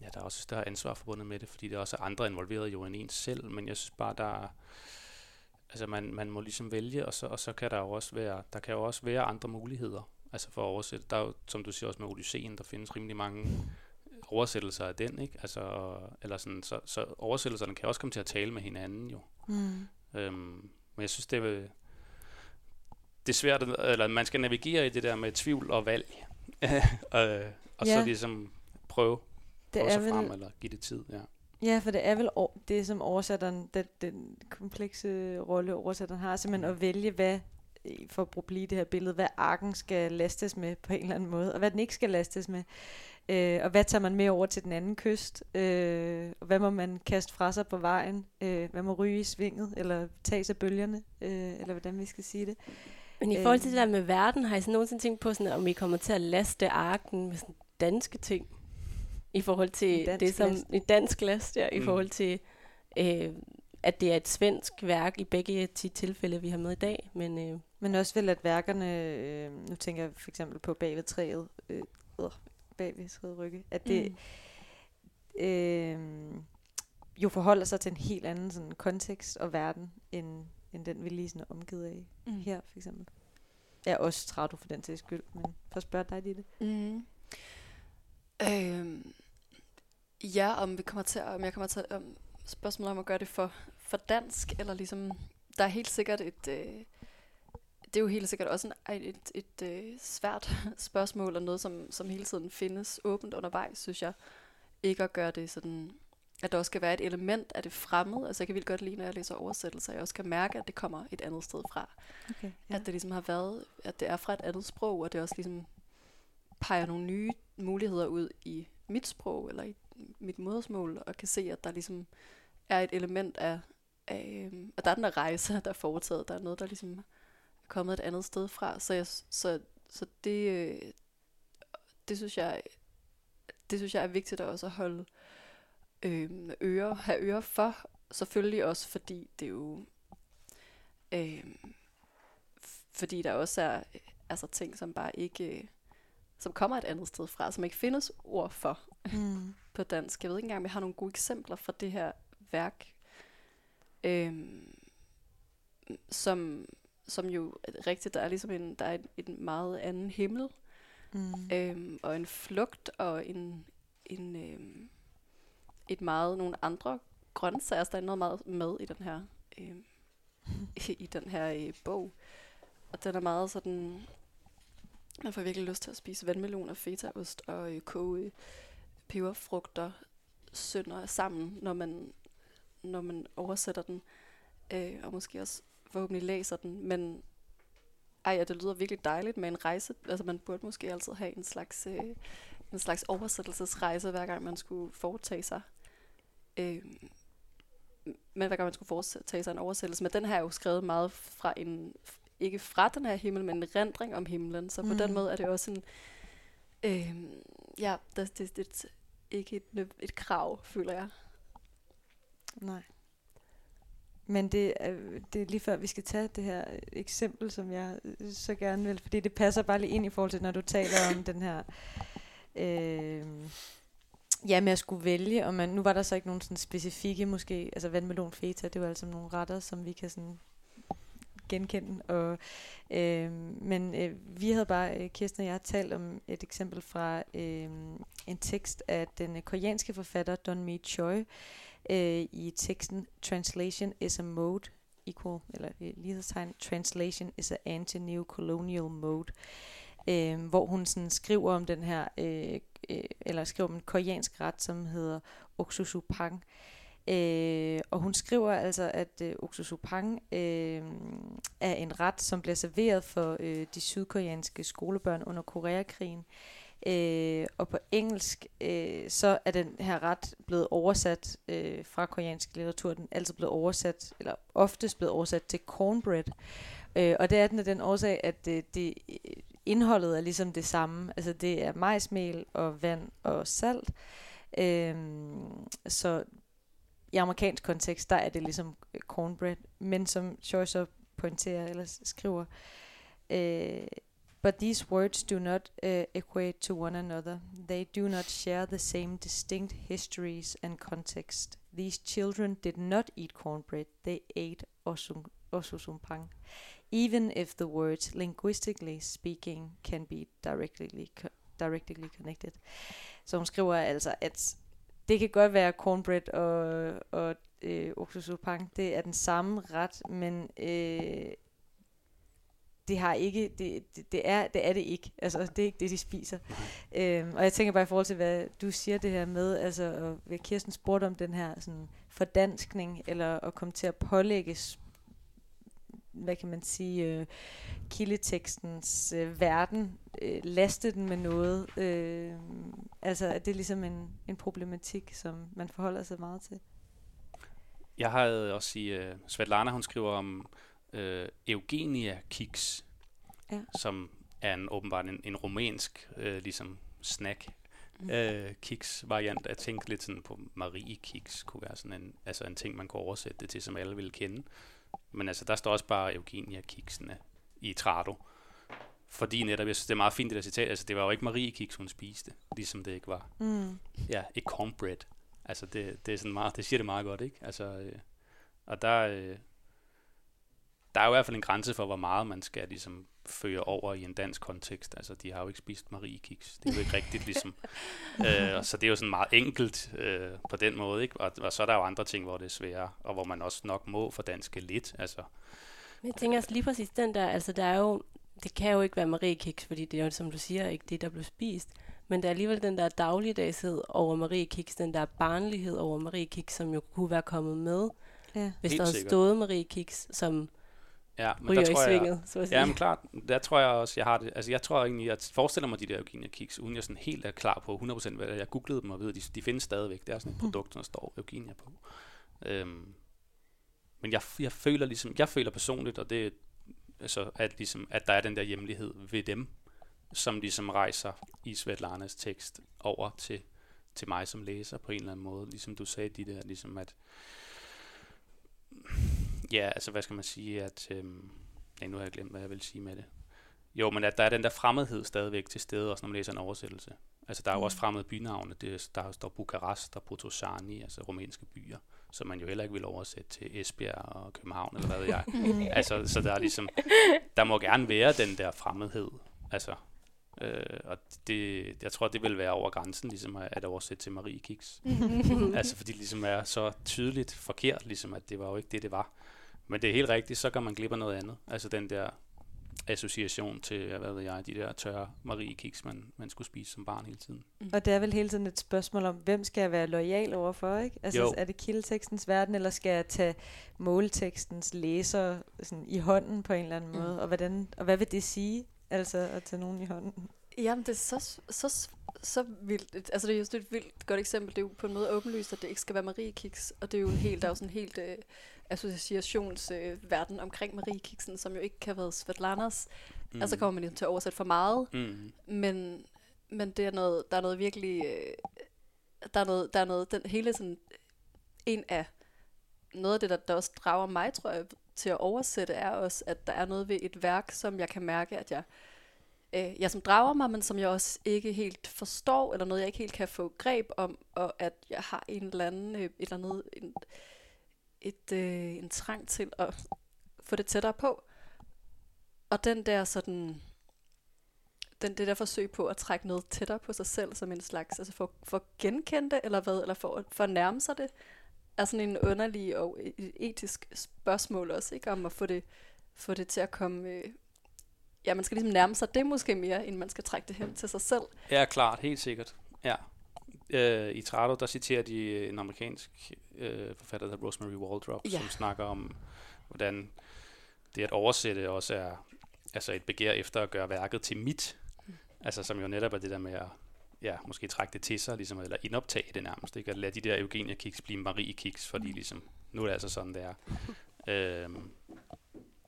ja, der er også større ansvar forbundet med det, fordi der er også andre involveret jo end en selv, men jeg synes bare, der er, altså man, man må ligesom vælge, og så, og så kan der jo også være, der kan jo også være andre muligheder. Altså for at oversætte. Der er jo, som du siger også med Odysseen, der findes rimelig mange oversættelser af den, ikke? Altså, eller sådan, så, så oversættelserne kan også komme til at tale med hinanden jo. Mm. Øhm, men jeg synes, det er, det er svært, eller man skal navigere i det der med tvivl og valg. og, og ja. så ligesom prøve, det prøve sig vel, frem, eller give det tid, ja. Ja, for det er vel det, som oversætteren, den, den komplekse rolle oversætteren har, simpelthen mm. at vælge, hvad for at blive det her billede, hvad arken skal lastes med på en eller anden måde, og hvad den ikke skal lastes med. Øh, og hvad tager man med over til den anden kyst? Øh, og hvad må man kaste fra sig på vejen? Øh, hvad må ryge i svinget, eller tage sig bølgerne, øh, eller hvordan vi skal sige det. Men i forhold til det der med verden, har I så nogensinde tænkt på, sådan, om I kommer til at laste arken med sådan danske ting? I forhold til det som i dansk last, ja, mm. i forhold til øh, at det er et svensk værk i begge de tilfælde, vi har med i dag. Men, øh, men også vel, at værkerne, øh, nu tænker jeg for eksempel på bagved træet, øh, øh, bagved træet rygge, at det mm. øh, jo forholder sig til en helt anden sådan, kontekst og verden, end, end den vi lige sådan er omgivet af mm. her, for eksempel. Jeg er også træt for den til skyld, men for at spørge dig, Ditte. Mm. Øhm, ja, om vi kommer til, om jeg kommer til, om spørgsmål om at gøre det for, for dansk, eller ligesom, der er helt sikkert et, øh, det er jo helt sikkert også en, et, et, et øh, svært spørgsmål, og noget, som, som hele tiden findes åbent undervejs, synes jeg. Ikke at gøre det sådan, at der også skal være et element af det fremmede. Altså jeg kan vildt godt lide, når jeg læser oversættelser, jeg også kan mærke, at det kommer et andet sted fra. Okay, ja. At det ligesom har været, at det er fra et andet sprog, og det også ligesom peger nogle nye muligheder ud i mit sprog, eller i mit modersmål, og kan se, at der ligesom er et element af, af øh, at der er den der rejse, der er foretaget, der er noget, der ligesom er kommet et andet sted fra. Så, jeg, så, så det, øh, det synes jeg, det synes jeg er vigtigt også at holde øh, øre, have øre for. Selvfølgelig også, fordi det er jo, øh, fordi der også er altså ting, som bare ikke, som kommer et andet sted fra, som ikke findes ord for mm. på dansk. Jeg ved ikke engang, om jeg har nogle gode eksempler fra det her værk, øh, som, som jo rigtigt, der er ligesom en, der er en, en meget anden himmel, mm. øhm, og en flugt, og en, en øhm, et meget, nogle andre grøntsager, der er noget meget med i den her, øhm, i den her øh, bog. Og den er meget sådan, man får virkelig lyst til at spise vandmelon og fetaost og øh, koge peberfrugter sønder sammen, når man, når man oversætter den, øh, og måske også forhåbentlig læser den, men ej, ja, det lyder virkelig dejligt med en rejse. Altså man burde måske altid have en slags, øh, en slags oversættelsesrejse, hver gang man skulle foretage sig. Øh, men hver gang man skulle foretage sig en oversættelse. Men den her er jo skrevet meget fra en, ikke fra den her himmel, men en rendring om himlen. Så på mm. den måde er det også en, øh, ja, det, det, det ikke et, et krav, føler jeg. Nej. Men det er, det er lige før, vi skal tage det her eksempel, som jeg øh, så gerne vil, fordi det passer bare lige ind i forhold til, når du taler om den her... Øh, ja, med at skulle vælge, og man, nu var der så ikke nogen sådan specifikke, måske, altså vandmelon feta, det var altså nogle retter, som vi kan sådan genkende. Og, øh, men øh, vi havde bare, øh, Kirsten og jeg, talt om et eksempel fra øh, en tekst af den øh, koreanske forfatter Don Mi Choi, øh, i teksten Translation is a mode equal, eller øh, lighedstegn, Translation is a anti-neocolonial mode, øh, hvor hun sådan skriver om den her, øh, øh, eller skriver om en koreansk ret, som hedder Oksusupang. Øh, og hun skriver altså, at øh, Oksusupang øh, er en ret, som bliver serveret for øh, de sydkoreanske skolebørn under Koreakrigen. Øh, Øh, og på engelsk, øh, så er den her ret blevet oversat øh, fra koreansk litteratur. Den er altid blevet oversat, eller oftest blevet oversat til cornbread. Øh, og det er den af den årsag, at øh, det, det indholdet er ligesom det samme. Altså det er majsmel og vand og salt. Øh, så i amerikansk kontekst, der er det ligesom øh, cornbread. Men som Joyce så pointerer eller skriver, øh, But these words do not uh, equate to one another. They do not share the same distinct histories and context. These children did not eat cornbread, they ate osusumpang. Even if the words, linguistically speaking, can be directly, co- directly connected. Så hun skriver altså, at det kan godt være cornbread og, og øh, osusumpang, det er den samme ret, men øh, det har ikke, det, det, det, er, det er det ikke. Altså, det er ikke det, de spiser. Øhm, og jeg tænker bare i forhold til, hvad du siger det her med, altså, og hvad Kirsten spurgte om den her sådan, fordanskning, eller at komme til at pålægge, hvad kan man sige, øh, kildetekstens øh, verden, øh, laste den med noget. Øh, altså, at det er ligesom en, en problematik, som man forholder sig meget til. Jeg har også i øh, Svetlana, hun skriver om øh, Eugenia Kiks, ja. som er en, åbenbart en, en romansk øh, ligesom snack mm. øh, kiks variant. Jeg tænkte lidt sådan på Marie Kiks, kunne være sådan en, altså en ting, man kunne oversætte det til, som alle ville kende. Men altså, der står også bare Eugenia Kiksene i Trado. Fordi netop, jeg synes, det er meget fint det der citat, altså det var jo ikke Marie Kiks, hun spiste, ligesom det ikke var. Mm. Ja, ikke cornbread. Altså det, det, er sådan meget, det siger det meget godt, ikke? Altså, øh, og der, øh, der er jo i hvert fald en grænse for, hvor meget man skal ligesom føre over i en dansk kontekst. Altså, de har jo ikke spist Marie Kiks. Det er jo ikke rigtigt, ligesom. øh, så det er jo sådan meget enkelt øh, på den måde, ikke? Og, og, så er der jo andre ting, hvor det er sværere, og hvor man også nok må for danske lidt, altså. Men jeg tænker også lige præcis den der, altså der er jo, det kan jo ikke være Marie Kiks, fordi det er jo, som du siger, ikke det, der blev spist. Men der er alligevel den der dagligdagshed over Marie Kiks, den der barnlighed over Marie Kiks, som jo kunne være kommet med, ja. hvis Helt der havde sikkert. stået Marie Kiks, som Ja, men ryger der i tror jeg, svinget, så at sige. Ja, men klart. Der tror jeg også, jeg har det. Altså, jeg tror egentlig, jeg forestiller mig de der Eugenia Kiks, uden jeg sådan helt er klar på 100% hvad det er. Jeg googlede dem og ved, at de, de findes stadigvæk. Det er sådan et produkt, der står Eugenia på. Øhm, men jeg, jeg føler ligesom, jeg føler personligt, og det altså, at, ligesom, at der er den der hjemlighed ved dem, som ligesom rejser i Svetlanas tekst over til, til mig som læser på en eller anden måde. Ligesom du sagde, de der, ligesom at, ja, altså hvad skal man sige, at, øhm, nej, nu har jeg glemt, hvad jeg vil sige med det. Jo, men at der er den der fremmedhed stadigvæk til stede, også når man læser en oversættelse. Altså, der er jo også fremmede bynavne. Det, der står Bukarest og Potosani, altså rumænske byer, som man jo heller ikke vil oversætte til Esbjerg og København, eller hvad ved jeg. altså, så der er ligesom, der må gerne være den der fremmedhed. Altså, øh, og det, jeg tror, det vil være over grænsen, ligesom at, at oversætte til Marie Kiks. altså, fordi det ligesom er så tydeligt forkert, ligesom at det var jo ikke det, det var. Men det er helt rigtigt, så kan man glip af noget andet. Altså den der association til, hvad ved jeg, de der tørre Marie Kiks, man, man skulle spise som barn hele tiden. Og det er vel hele tiden et spørgsmål om, hvem skal jeg være lojal overfor, ikke? Altså, Jo. er det kildetekstens verden, eller skal jeg tage måltekstens læser sådan, i hånden på en eller anden Mm. måde? Og, hvordan, og hvad vil det sige, altså at tage nogen i hånden? Jamen, det er så, så, så vildt. Altså, det er jo et vildt godt eksempel. Det er jo på en måde åbenlyst, at det ikke skal være Marie Kiks. Og det er jo en helt, der er jo sådan en helt øh, associationsverden øh, omkring Marie Kiksen, som jo ikke kan været Svetlanas. Mm. Altså kommer man ligesom til at oversætte for meget. Mm. Men, men det er noget, der er noget virkelig, øh, der er noget, der er noget, den hele sådan, en af, noget af det, der, der også drager mig, tror jeg, til at oversætte, er også, at der er noget ved et værk, som jeg kan mærke, at jeg, øh, jeg som drager mig, men som jeg også ikke helt forstår, eller noget, jeg ikke helt kan få greb om, og at jeg har en eller anden, øh, et eller andet, en, et, øh, en trang til at få det tættere på. Og den der sådan, den, det der forsøg på at trække noget tættere på sig selv som en slags, altså for, for at genkende det, eller hvad, eller for, for at nærme sig det, er sådan en underlig og e, e, etisk spørgsmål også, ikke? Om at få det, få det til at komme, øh, ja, man skal ligesom nærme sig det måske mere, end man skal trække det hen til sig selv. Ja, klart, helt sikkert. Ja. Øh, I Trado, der citerer de en amerikansk øh, forfatter, der hedder Rosemary Waldrop, Ja. som snakker om, hvordan det at oversætte også er altså et begær efter at gøre værket til mit. Altså som jo netop er det der med at ja, måske trække det til sig, ligesom, eller indoptage det nærmest. Ikke? At lade de der Eugenia Kiks blive Marie Kiks, fordi ligesom, nu er det altså sådan, det er. Øhm,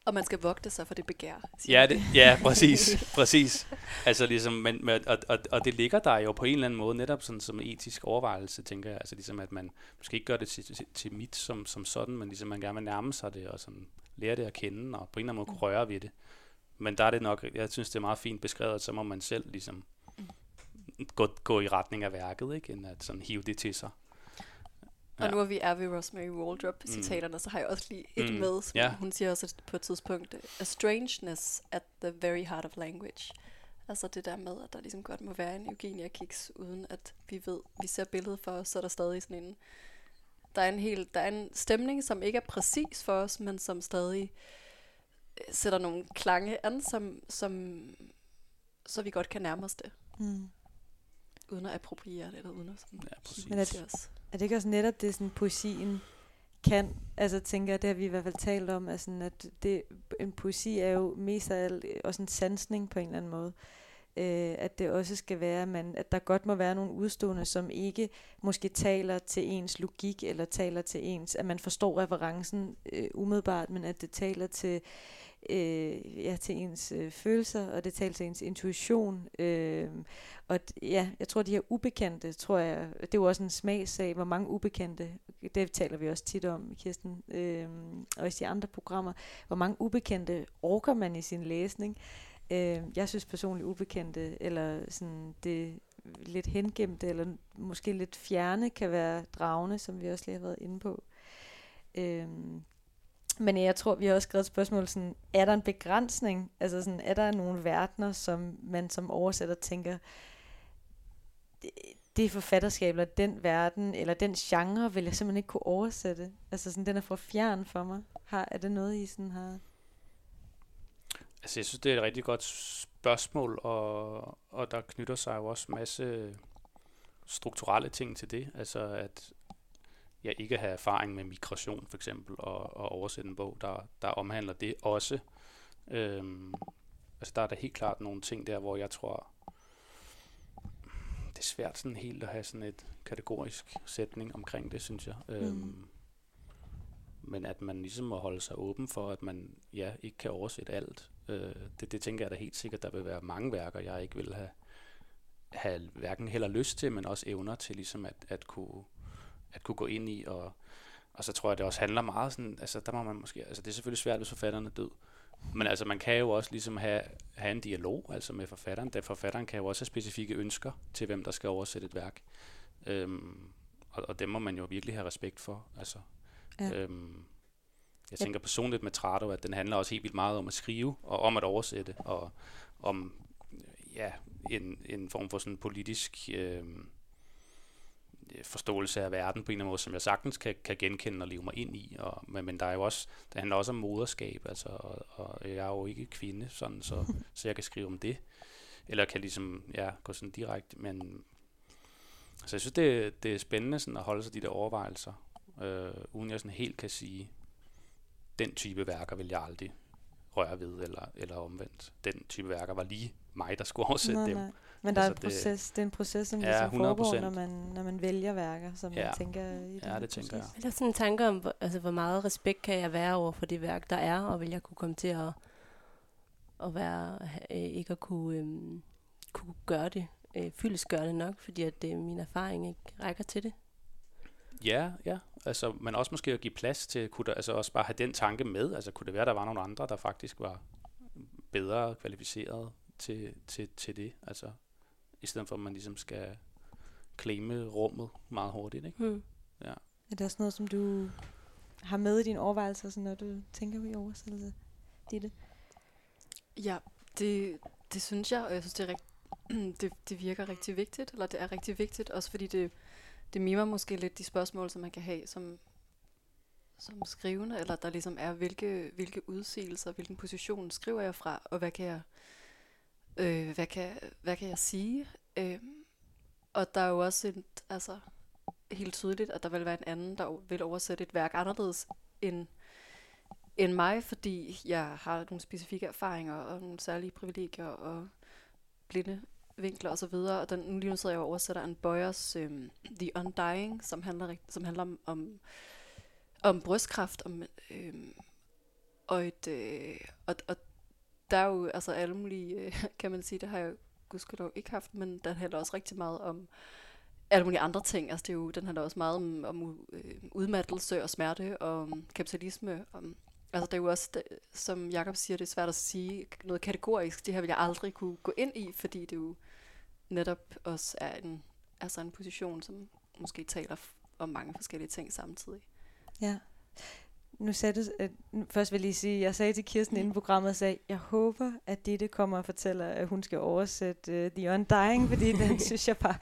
Og man skal vogte sig for det begær. Ja, de. det, ja præcis, præcis. Altså ligesom, men, men, og, og, og det ligger der jo på en eller anden måde, netop sådan som etisk overvejelse, tænker jeg. Altså ligesom, at man måske ikke gør det til, til, til mit som, som sådan, men ligesom man gerne vil nærme sig det, og sådan lære det at kende, og på en eller anden måde kunne røre ved det. Men der er det nok, jeg synes, det er meget fint beskrevet, at så må man selv ligesom gå, gå i retning af værket, ikke? end at sådan hive det til sig. Og nu hvor vi er ved Rosemary Waldrop-citaterne, så har jeg også lige et Mm. med. Som Ja. Hun siger også på et tidspunkt, a strangeness at the very heart of language. Altså det der med, at der ligesom godt må være en Eugenia Kiks, uden at vi ved, vi ser billedet for os, så er der stadig sådan en, der er en hel, der er en stemning, som ikke er præcis for os, men som stadig øh, sætter nogle klange an, som, som, så vi godt kan nærme os det, Mm. uden at appropriere det, eller uden at sådan Ja, præcis. Men at- til os. Er det ikke også netop det, sådan poesien kan? Altså tænker jeg, det har vi i hvert fald talt om, at, sådan, at det, en poesi er jo mest af alt øh, også en sansning på en eller anden måde. Øh, at det også skal være, man, at der godt må være nogle udstående, som ikke måske taler til ens logik, eller taler til ens, at man forstår referencen øh, umiddelbart, men at det taler til, øh, øh, ja, til ens øh, følelser, og det taler til ens intuition. Øh, og ja, jeg tror, de her ubekendte, tror jeg, det er jo også en smagsag, hvor mange ubekendte, det taler vi også tit om, Kirsten, øh, og i de andre programmer, hvor mange ubekendte orker man i sin læsning. Øh, jeg synes personligt ubekendte, eller sådan det lidt hengemte, eller måske lidt fjerne, kan være dragende, som vi også lige har været inde på. Øh, men jeg tror, vi har også skrevet et spørgsmål, sådan, er der en begrænsning? Altså sådan, er der nogle verdener, som man som oversætter tænker, det, det forfatterskab, eller den verden, eller den genre, vil jeg simpelthen ikke kunne oversætte. Altså sådan, den er for fjern for mig. Har, er det noget, I sådan har... Altså, jeg synes, det er et rigtig godt spørgsmål, og, og der knytter sig jo også masse strukturelle ting til det. Altså, at ja, ikke have erfaring med migration for eksempel, og, og oversætte en bog, der, der omhandler det også. Øhm, altså der er der helt klart nogle ting der, hvor jeg tror, det er svært sådan helt at have sådan et kategorisk sætning omkring det, synes jeg. Mm. Øhm, men at man ligesom må holde sig åben for, at man ja, ikke kan oversætte alt. Øh, det, det tænker jeg da helt sikkert, der vil være mange værker, jeg ikke vil have, have hverken heller lyst til, men også evner til ligesom at, at, kunne, at kunne gå ind i. Og, og så tror jeg, det også handler meget sådan, altså der må man måske, altså det er selvfølgelig svært, hvis forfatteren er død. Men altså man kan jo også ligesom have, have en dialog altså med forfatteren, da forfatteren kan jo også have specifikke ønsker til, hvem der skal oversætte et værk. Øhm, og, og dem må man jo virkelig have respekt for. Altså, Ja. Øhm, jeg tænker personligt med Trado, at den handler også helt vildt meget om at skrive, og om at oversætte, og om ja, en, en form for sådan politisk øh, forståelse af verden på en eller anden måde, som jeg sagtens kan, kan genkende og leve mig ind i. Og, men, men der er jo også, det handler også om moderskab, altså, og, og jeg er jo ikke kvinde, sådan, så, så jeg kan skrive om det. Eller kan ligesom ja, gå sådan direkte, men så jeg synes, det, det er spændende sådan at holde sig de der overvejelser, øh, uden jeg sådan helt kan sige, den type værker vil jeg aldrig røre ved, eller, eller omvendt. Den type værker var lige mig, der skulle oversætte nej, dem. Nej. Men der altså er en proces, det, det er en proces, som ja, ligesom foregår, når man, når man vælger værker, som ja. man tænker i Ja, det tænker jeg. Er der sådan en tanke om, altså, hvor meget respekt kan jeg være over for det værk, der er, og vil jeg kunne komme til at, at være, øh, ikke at kunne, øh, kunne gøre det, øh, gøre det nok, fordi at det, min erfaring ikke rækker til det? Ja, ja. Altså, men også måske at give plads til, kunne der, altså også bare have den tanke med, altså kunne det være, der var nogle andre, der faktisk var bedre kvalificeret til, til, til det, altså i stedet for at man ligesom skal claime rummet meget hurtigt, ikke? Hmm. Ja. Er det også noget, som du har med i dine overvejelser, sådan, når du tænker i oversættelse, Ditte? Ja, det, det synes jeg, og jeg synes, det, er rigt, det, det virker rigtig vigtigt, eller det er rigtig vigtigt, også fordi det, det mimer måske lidt de spørgsmål, som man kan have som, som skrivende, eller der ligesom er, hvilke, hvilke udsigelser, hvilken position skriver jeg fra, og hvad kan jeg, øh, hvad kan, hvad kan jeg sige? Øh, og der er jo også en, altså, helt tydeligt, at der vil være en anden, der vil oversætte et værk anderledes end, end mig, fordi jeg har nogle specifikke erfaringer og nogle særlige privilegier og blinde vinkler og så videre. Og den, nu lige nu sidder jeg og oversætter en Boyers um, The Undying, som handler, som handler om, om, om brystkræft, om, øhm, og, et, øh, og, og der er jo altså alle mulige, øh, kan man sige, det har jeg gudskelov ikke haft, men den handler også rigtig meget om alle mulige andre ting. Altså det er jo, den handler også meget om, om øh, udmattelse og smerte og um, kapitalisme. Om, altså det er jo også, det, som Jakob siger, det er svært at sige noget kategorisk. Det her vil jeg aldrig kunne gå ind i, fordi det jo netop også er en, altså en position, som måske taler om mange forskellige ting samtidig. Ja. Nu sagde du, at, først vil jeg lige sige, jeg sagde til Kirsten inden programmet, sagde, jeg håber, at Ditte kommer og fortæller, at hun skal oversætte uh, The Undying, fordi den synes jeg bare,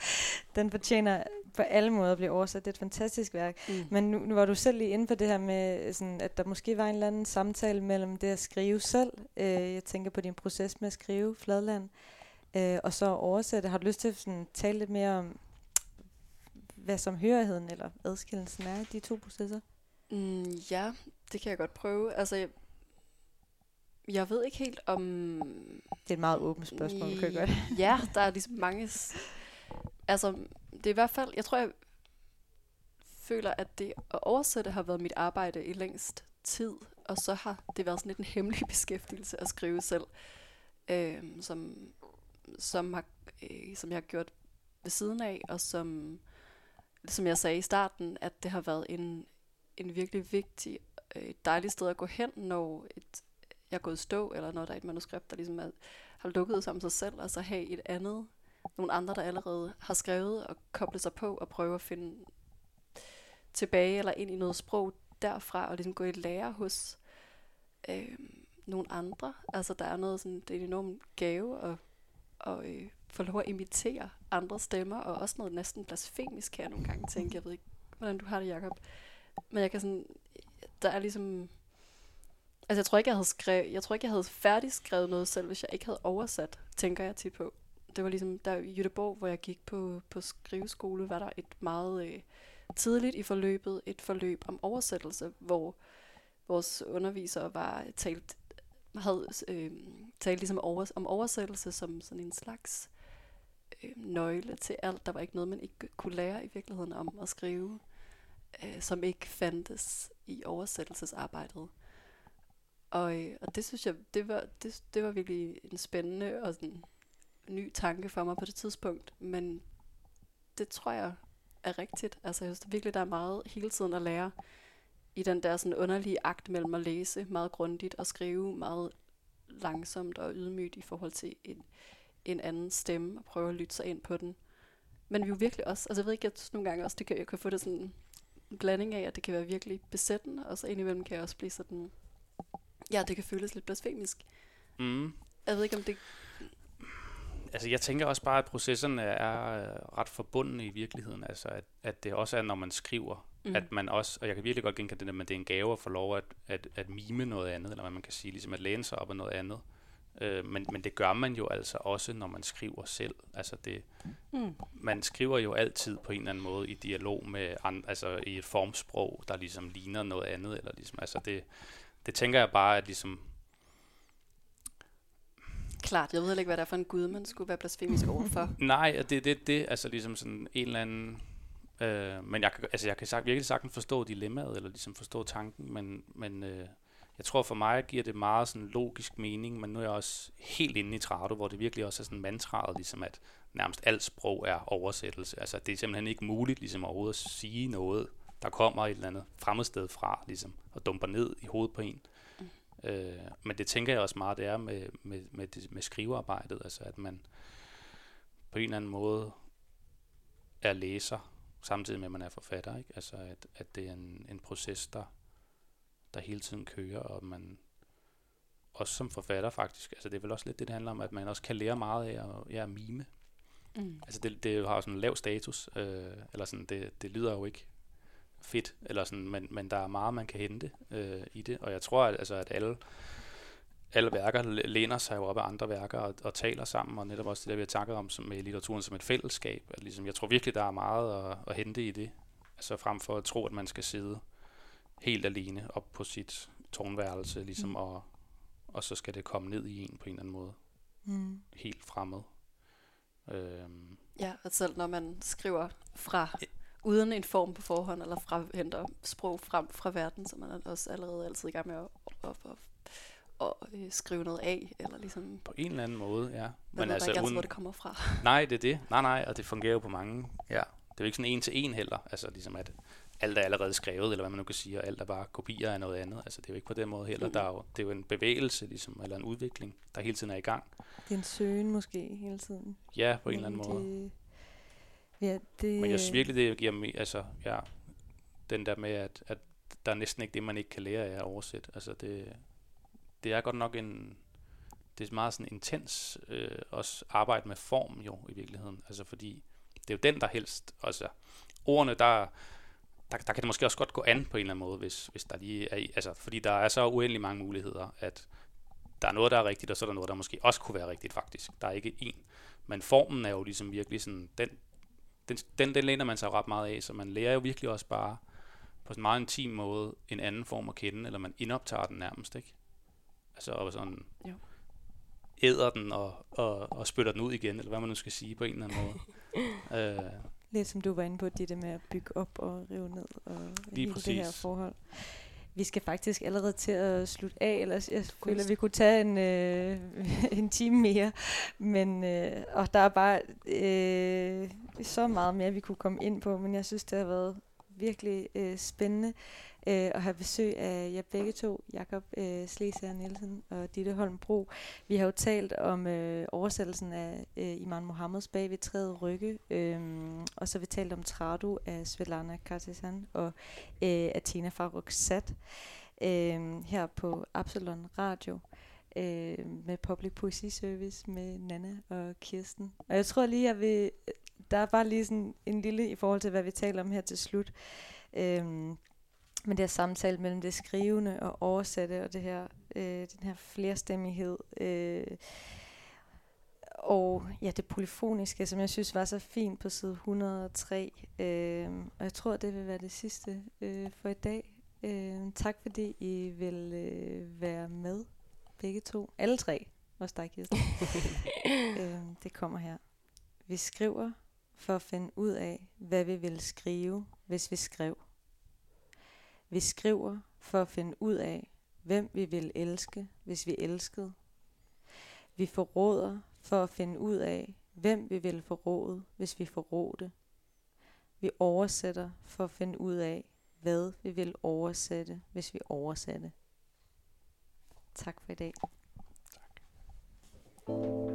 den fortjener på alle måder at blive oversat. Det er et fantastisk værk. Mm. Men nu, nu var du selv lige inde på det her med, sådan, at der måske var en eller anden samtale mellem det at skrive selv. Uh, jeg tænker på din proces med at skrive Fladland, uh, og så oversætte. Har du lyst til at sådan, tale lidt mere om, hvad som hørigheden eller adskillelsen er i de to processer? Mm, ja, det kan jeg godt prøve. Altså, jeg, jeg ved ikke helt om... Det er et meget åbent spørgsmål, kan jeg godt. ja, der er ligesom mange... Altså, det er i hvert fald... Jeg tror, jeg føler, at det at oversætte har været mit arbejde i længst tid, og så har det været sådan lidt en hemmelig beskæftigelse at skrive selv, øh, som, som, har, øh, som jeg har gjort ved siden af, og som, som jeg sagde i starten, at det har været en, en virkelig vigtig, øh, et dejligt sted at gå hen, når et, jeg er gået stå, eller når der er et manuskript, der ligesom er, har lukket sig om sig selv, og så have et andet, nogle andre, der allerede har skrevet og koblet sig på og prøve at finde tilbage eller ind i noget sprog derfra, og ligesom gå i lære hos øh, nogle andre. Altså der er noget sådan, det er en enorm gave at, at øh, få lov at imitere andre stemmer, og også noget næsten blasfemisk, kan jeg nogle gange tænke. Jeg ved ikke, hvordan du har det, Jacob. Men jeg kan sådan, der er ligesom, altså jeg tror ikke, jeg havde skrevet, jeg tror ikke, jeg havde færdigskrevet noget selv, hvis jeg ikke havde oversat, tænker jeg tit på. Det var ligesom, der i Jødeborg, hvor jeg gik på, på skriveskole, var der et meget øh, tidligt i forløbet et forløb om oversættelse, hvor vores undervisere var talt, havde øh, talt ligesom over, om oversættelse som sådan en slags øh, nøgle til alt. Der var ikke noget, man ikke kunne lære i virkeligheden om at skrive, øh, som ikke fandtes i oversættelsesarbejdet. Og, øh, og det synes jeg, det var, det, det var virkelig en spændende og sådan ny tanke for mig på det tidspunkt. Men det tror jeg er rigtigt. Altså jeg synes virkelig, der er meget hele tiden at lære i den der sådan underlige akt mellem at læse meget grundigt og skrive meget langsomt og ydmygt i forhold til en, en anden stemme og prøve at lytte sig ind på den. Men vi jo virkelig også, altså jeg ved ikke, at nogle gange også, det kan, jeg kan få det sådan en blanding af, at det kan være virkelig besættende, og så indimellem kan jeg også blive sådan, ja, det kan føles lidt blasfemisk. Mm. Jeg ved ikke, om det... Altså, jeg tænker også bare, at processerne er øh, ret forbundne i virkeligheden. Altså, at, at det også er, når man skriver, mm. at man også, og jeg kan virkelig godt genkende det, at det er en gave at få lov at, at, at mime noget andet, eller hvad man kan sige, ligesom at læne sig op af noget andet. Øh, men, men det gør man jo altså også, når man skriver selv. Altså det, mm. Man skriver jo altid på en eller anden måde i dialog med andre, altså i et formsprog, der ligesom ligner noget andet. Eller ligesom, altså det, det tænker jeg bare, at ligesom... Klart, jeg ved ikke, hvad det er for en gud, man skulle være blasfemisk overfor. Nej, det er det, det, altså ligesom sådan en eller anden... Øh, men jeg kan, altså jeg kan sagt, virkelig sagtens forstå dilemmaet, eller ligesom forstå tanken, men, men øh, jeg tror for mig giver det meget sådan logisk mening, men nu er jeg også helt inde i Trado, hvor det virkelig også er sådan mantraet, ligesom at nærmest alt sprog er oversættelse. Altså det er simpelthen ikke muligt ligesom overhovedet at sige noget, der kommer et eller andet fremmedsted fra, ligesom, og dumper ned i hovedet på en. Mm. Øh, men det tænker jeg også meget, det er med, med, med, det, med skrivearbejdet, altså at man på en eller anden måde er læser, samtidig med at man er forfatter, ikke? Altså at, at det er en, en proces, der der hele tiden kører, og man også som forfatter faktisk, altså det er vel også lidt det, det handler om, at man også kan lære meget af at, ja, mime. Mm. Altså det, det har sådan en lav status, øh, eller sådan, det, det lyder jo ikke fedt, eller sådan, men, men der er meget, man kan hente øh, i det, og jeg tror, at, altså, at alle, alle værker læner sig jo op af andre værker og, og taler sammen, og netop også det der, vi har takket om som, med litteraturen som et fællesskab. At ligesom, jeg tror virkelig, der er meget at, at hente i det, altså frem for at tro, at man skal sidde helt alene op på sit tårnværelse, ligesom, mm. og, og så skal det komme ned i en på en eller anden måde. Mm. Helt fremmed. Øhm. Ja, og selv når man skriver fra uden en form på forhånd, eller fra, henter sprog frem fra verden, så man er også allerede altid i gang med at, at, at, at, at øh, skrive noget af, eller ligesom... På en eller anden måde, ja. Men ved altså, ikke uden... hvor det kommer fra. Nej, det er det. Nej, nej, og det fungerer jo på mange, ja. Det er jo ikke sådan en til en heller, altså ligesom at alt er allerede skrevet, eller hvad man nu kan sige, og alt er bare kopier af noget andet. Altså det er jo ikke på den måde heller. Mm. Der er jo, det er jo en bevægelse, ligesom, eller en udvikling, der hele tiden er i gang. Det er en søgen måske hele tiden. Ja, på en eller anden måde. Det, ja, det, Men jeg synes virkelig, det giver mig, altså, ja, den der med, at, at der er næsten ikke det, man ikke kan lære af at oversætte. Altså det, det er godt nok en, det er meget sådan intens øh, også arbejde med form jo i virkeligheden. Altså fordi det er jo den, der helst, altså ordene, der, der, der kan det måske også godt gå an på en eller anden måde, hvis, hvis der lige er, altså, fordi der er så uendelig mange muligheder, at der er noget, der er rigtigt, og så er der noget, der måske også kunne være rigtigt faktisk. Der er ikke én. Men formen er jo ligesom virkelig sådan, den, den, den, den læner man sig ret meget af, så man lærer jo virkelig også bare på en meget intim måde en anden form at kende, eller man indoptager den nærmest, ikke? Altså, og sådan jo. æder den og, og, og spytter den ud igen, eller hvad man nu skal sige på en eller anden måde. øh, Lidt som du var inde på, det der med at bygge op og rive ned og Lige hele præcis. det her forhold. Vi skal faktisk allerede til at slutte af, ellers jeg føler, at vi kunne tage en, øh, en time mere. Men, øh, og der er bare øh, så meget mere, vi kunne komme ind på, men jeg synes, det har været virkelig øh, spændende øh, og have besøg af jer begge to, Jakob øh, Slesager Nielsen og Ditte Holm Bro. Vi har jo talt om øh, oversættelsen af øh, Iman Mohammeds bag ved træet rygge, øh, og så har vi talt om Trado af Svetlana Kartisan og øh, Athena Farrokhzad øh, her på Absalon Radio øh, med Public Poesy Service med Nana og Kirsten. Og jeg tror lige, jeg vil... Øh, der er bare lige sådan en lille i forhold til, hvad vi taler om her til slut. Øh, men det her samtale mellem det skrivende og oversætte og det her, øh, den her flerstemmighed. Øh, og ja, det polyfoniske, som jeg synes var så fint på side 103. Øh, og jeg tror, det vil være det sidste øh, for i dag. Øh, tak fordi I vil øh, være med, begge to. Alle tre. Også dig, Kirsten. øh, det kommer her. Vi skriver for at finde ud af, hvad vi vil skrive, hvis vi skrev. Vi skriver for at finde ud af, hvem vi vil elske, hvis vi elskede. Vi forråder for at finde ud af, hvem vi vil forråde, hvis vi forrådte. Vi oversætter for at finde ud af, hvad vi vil oversætte, hvis vi oversatte. Tak for i dag. Tak.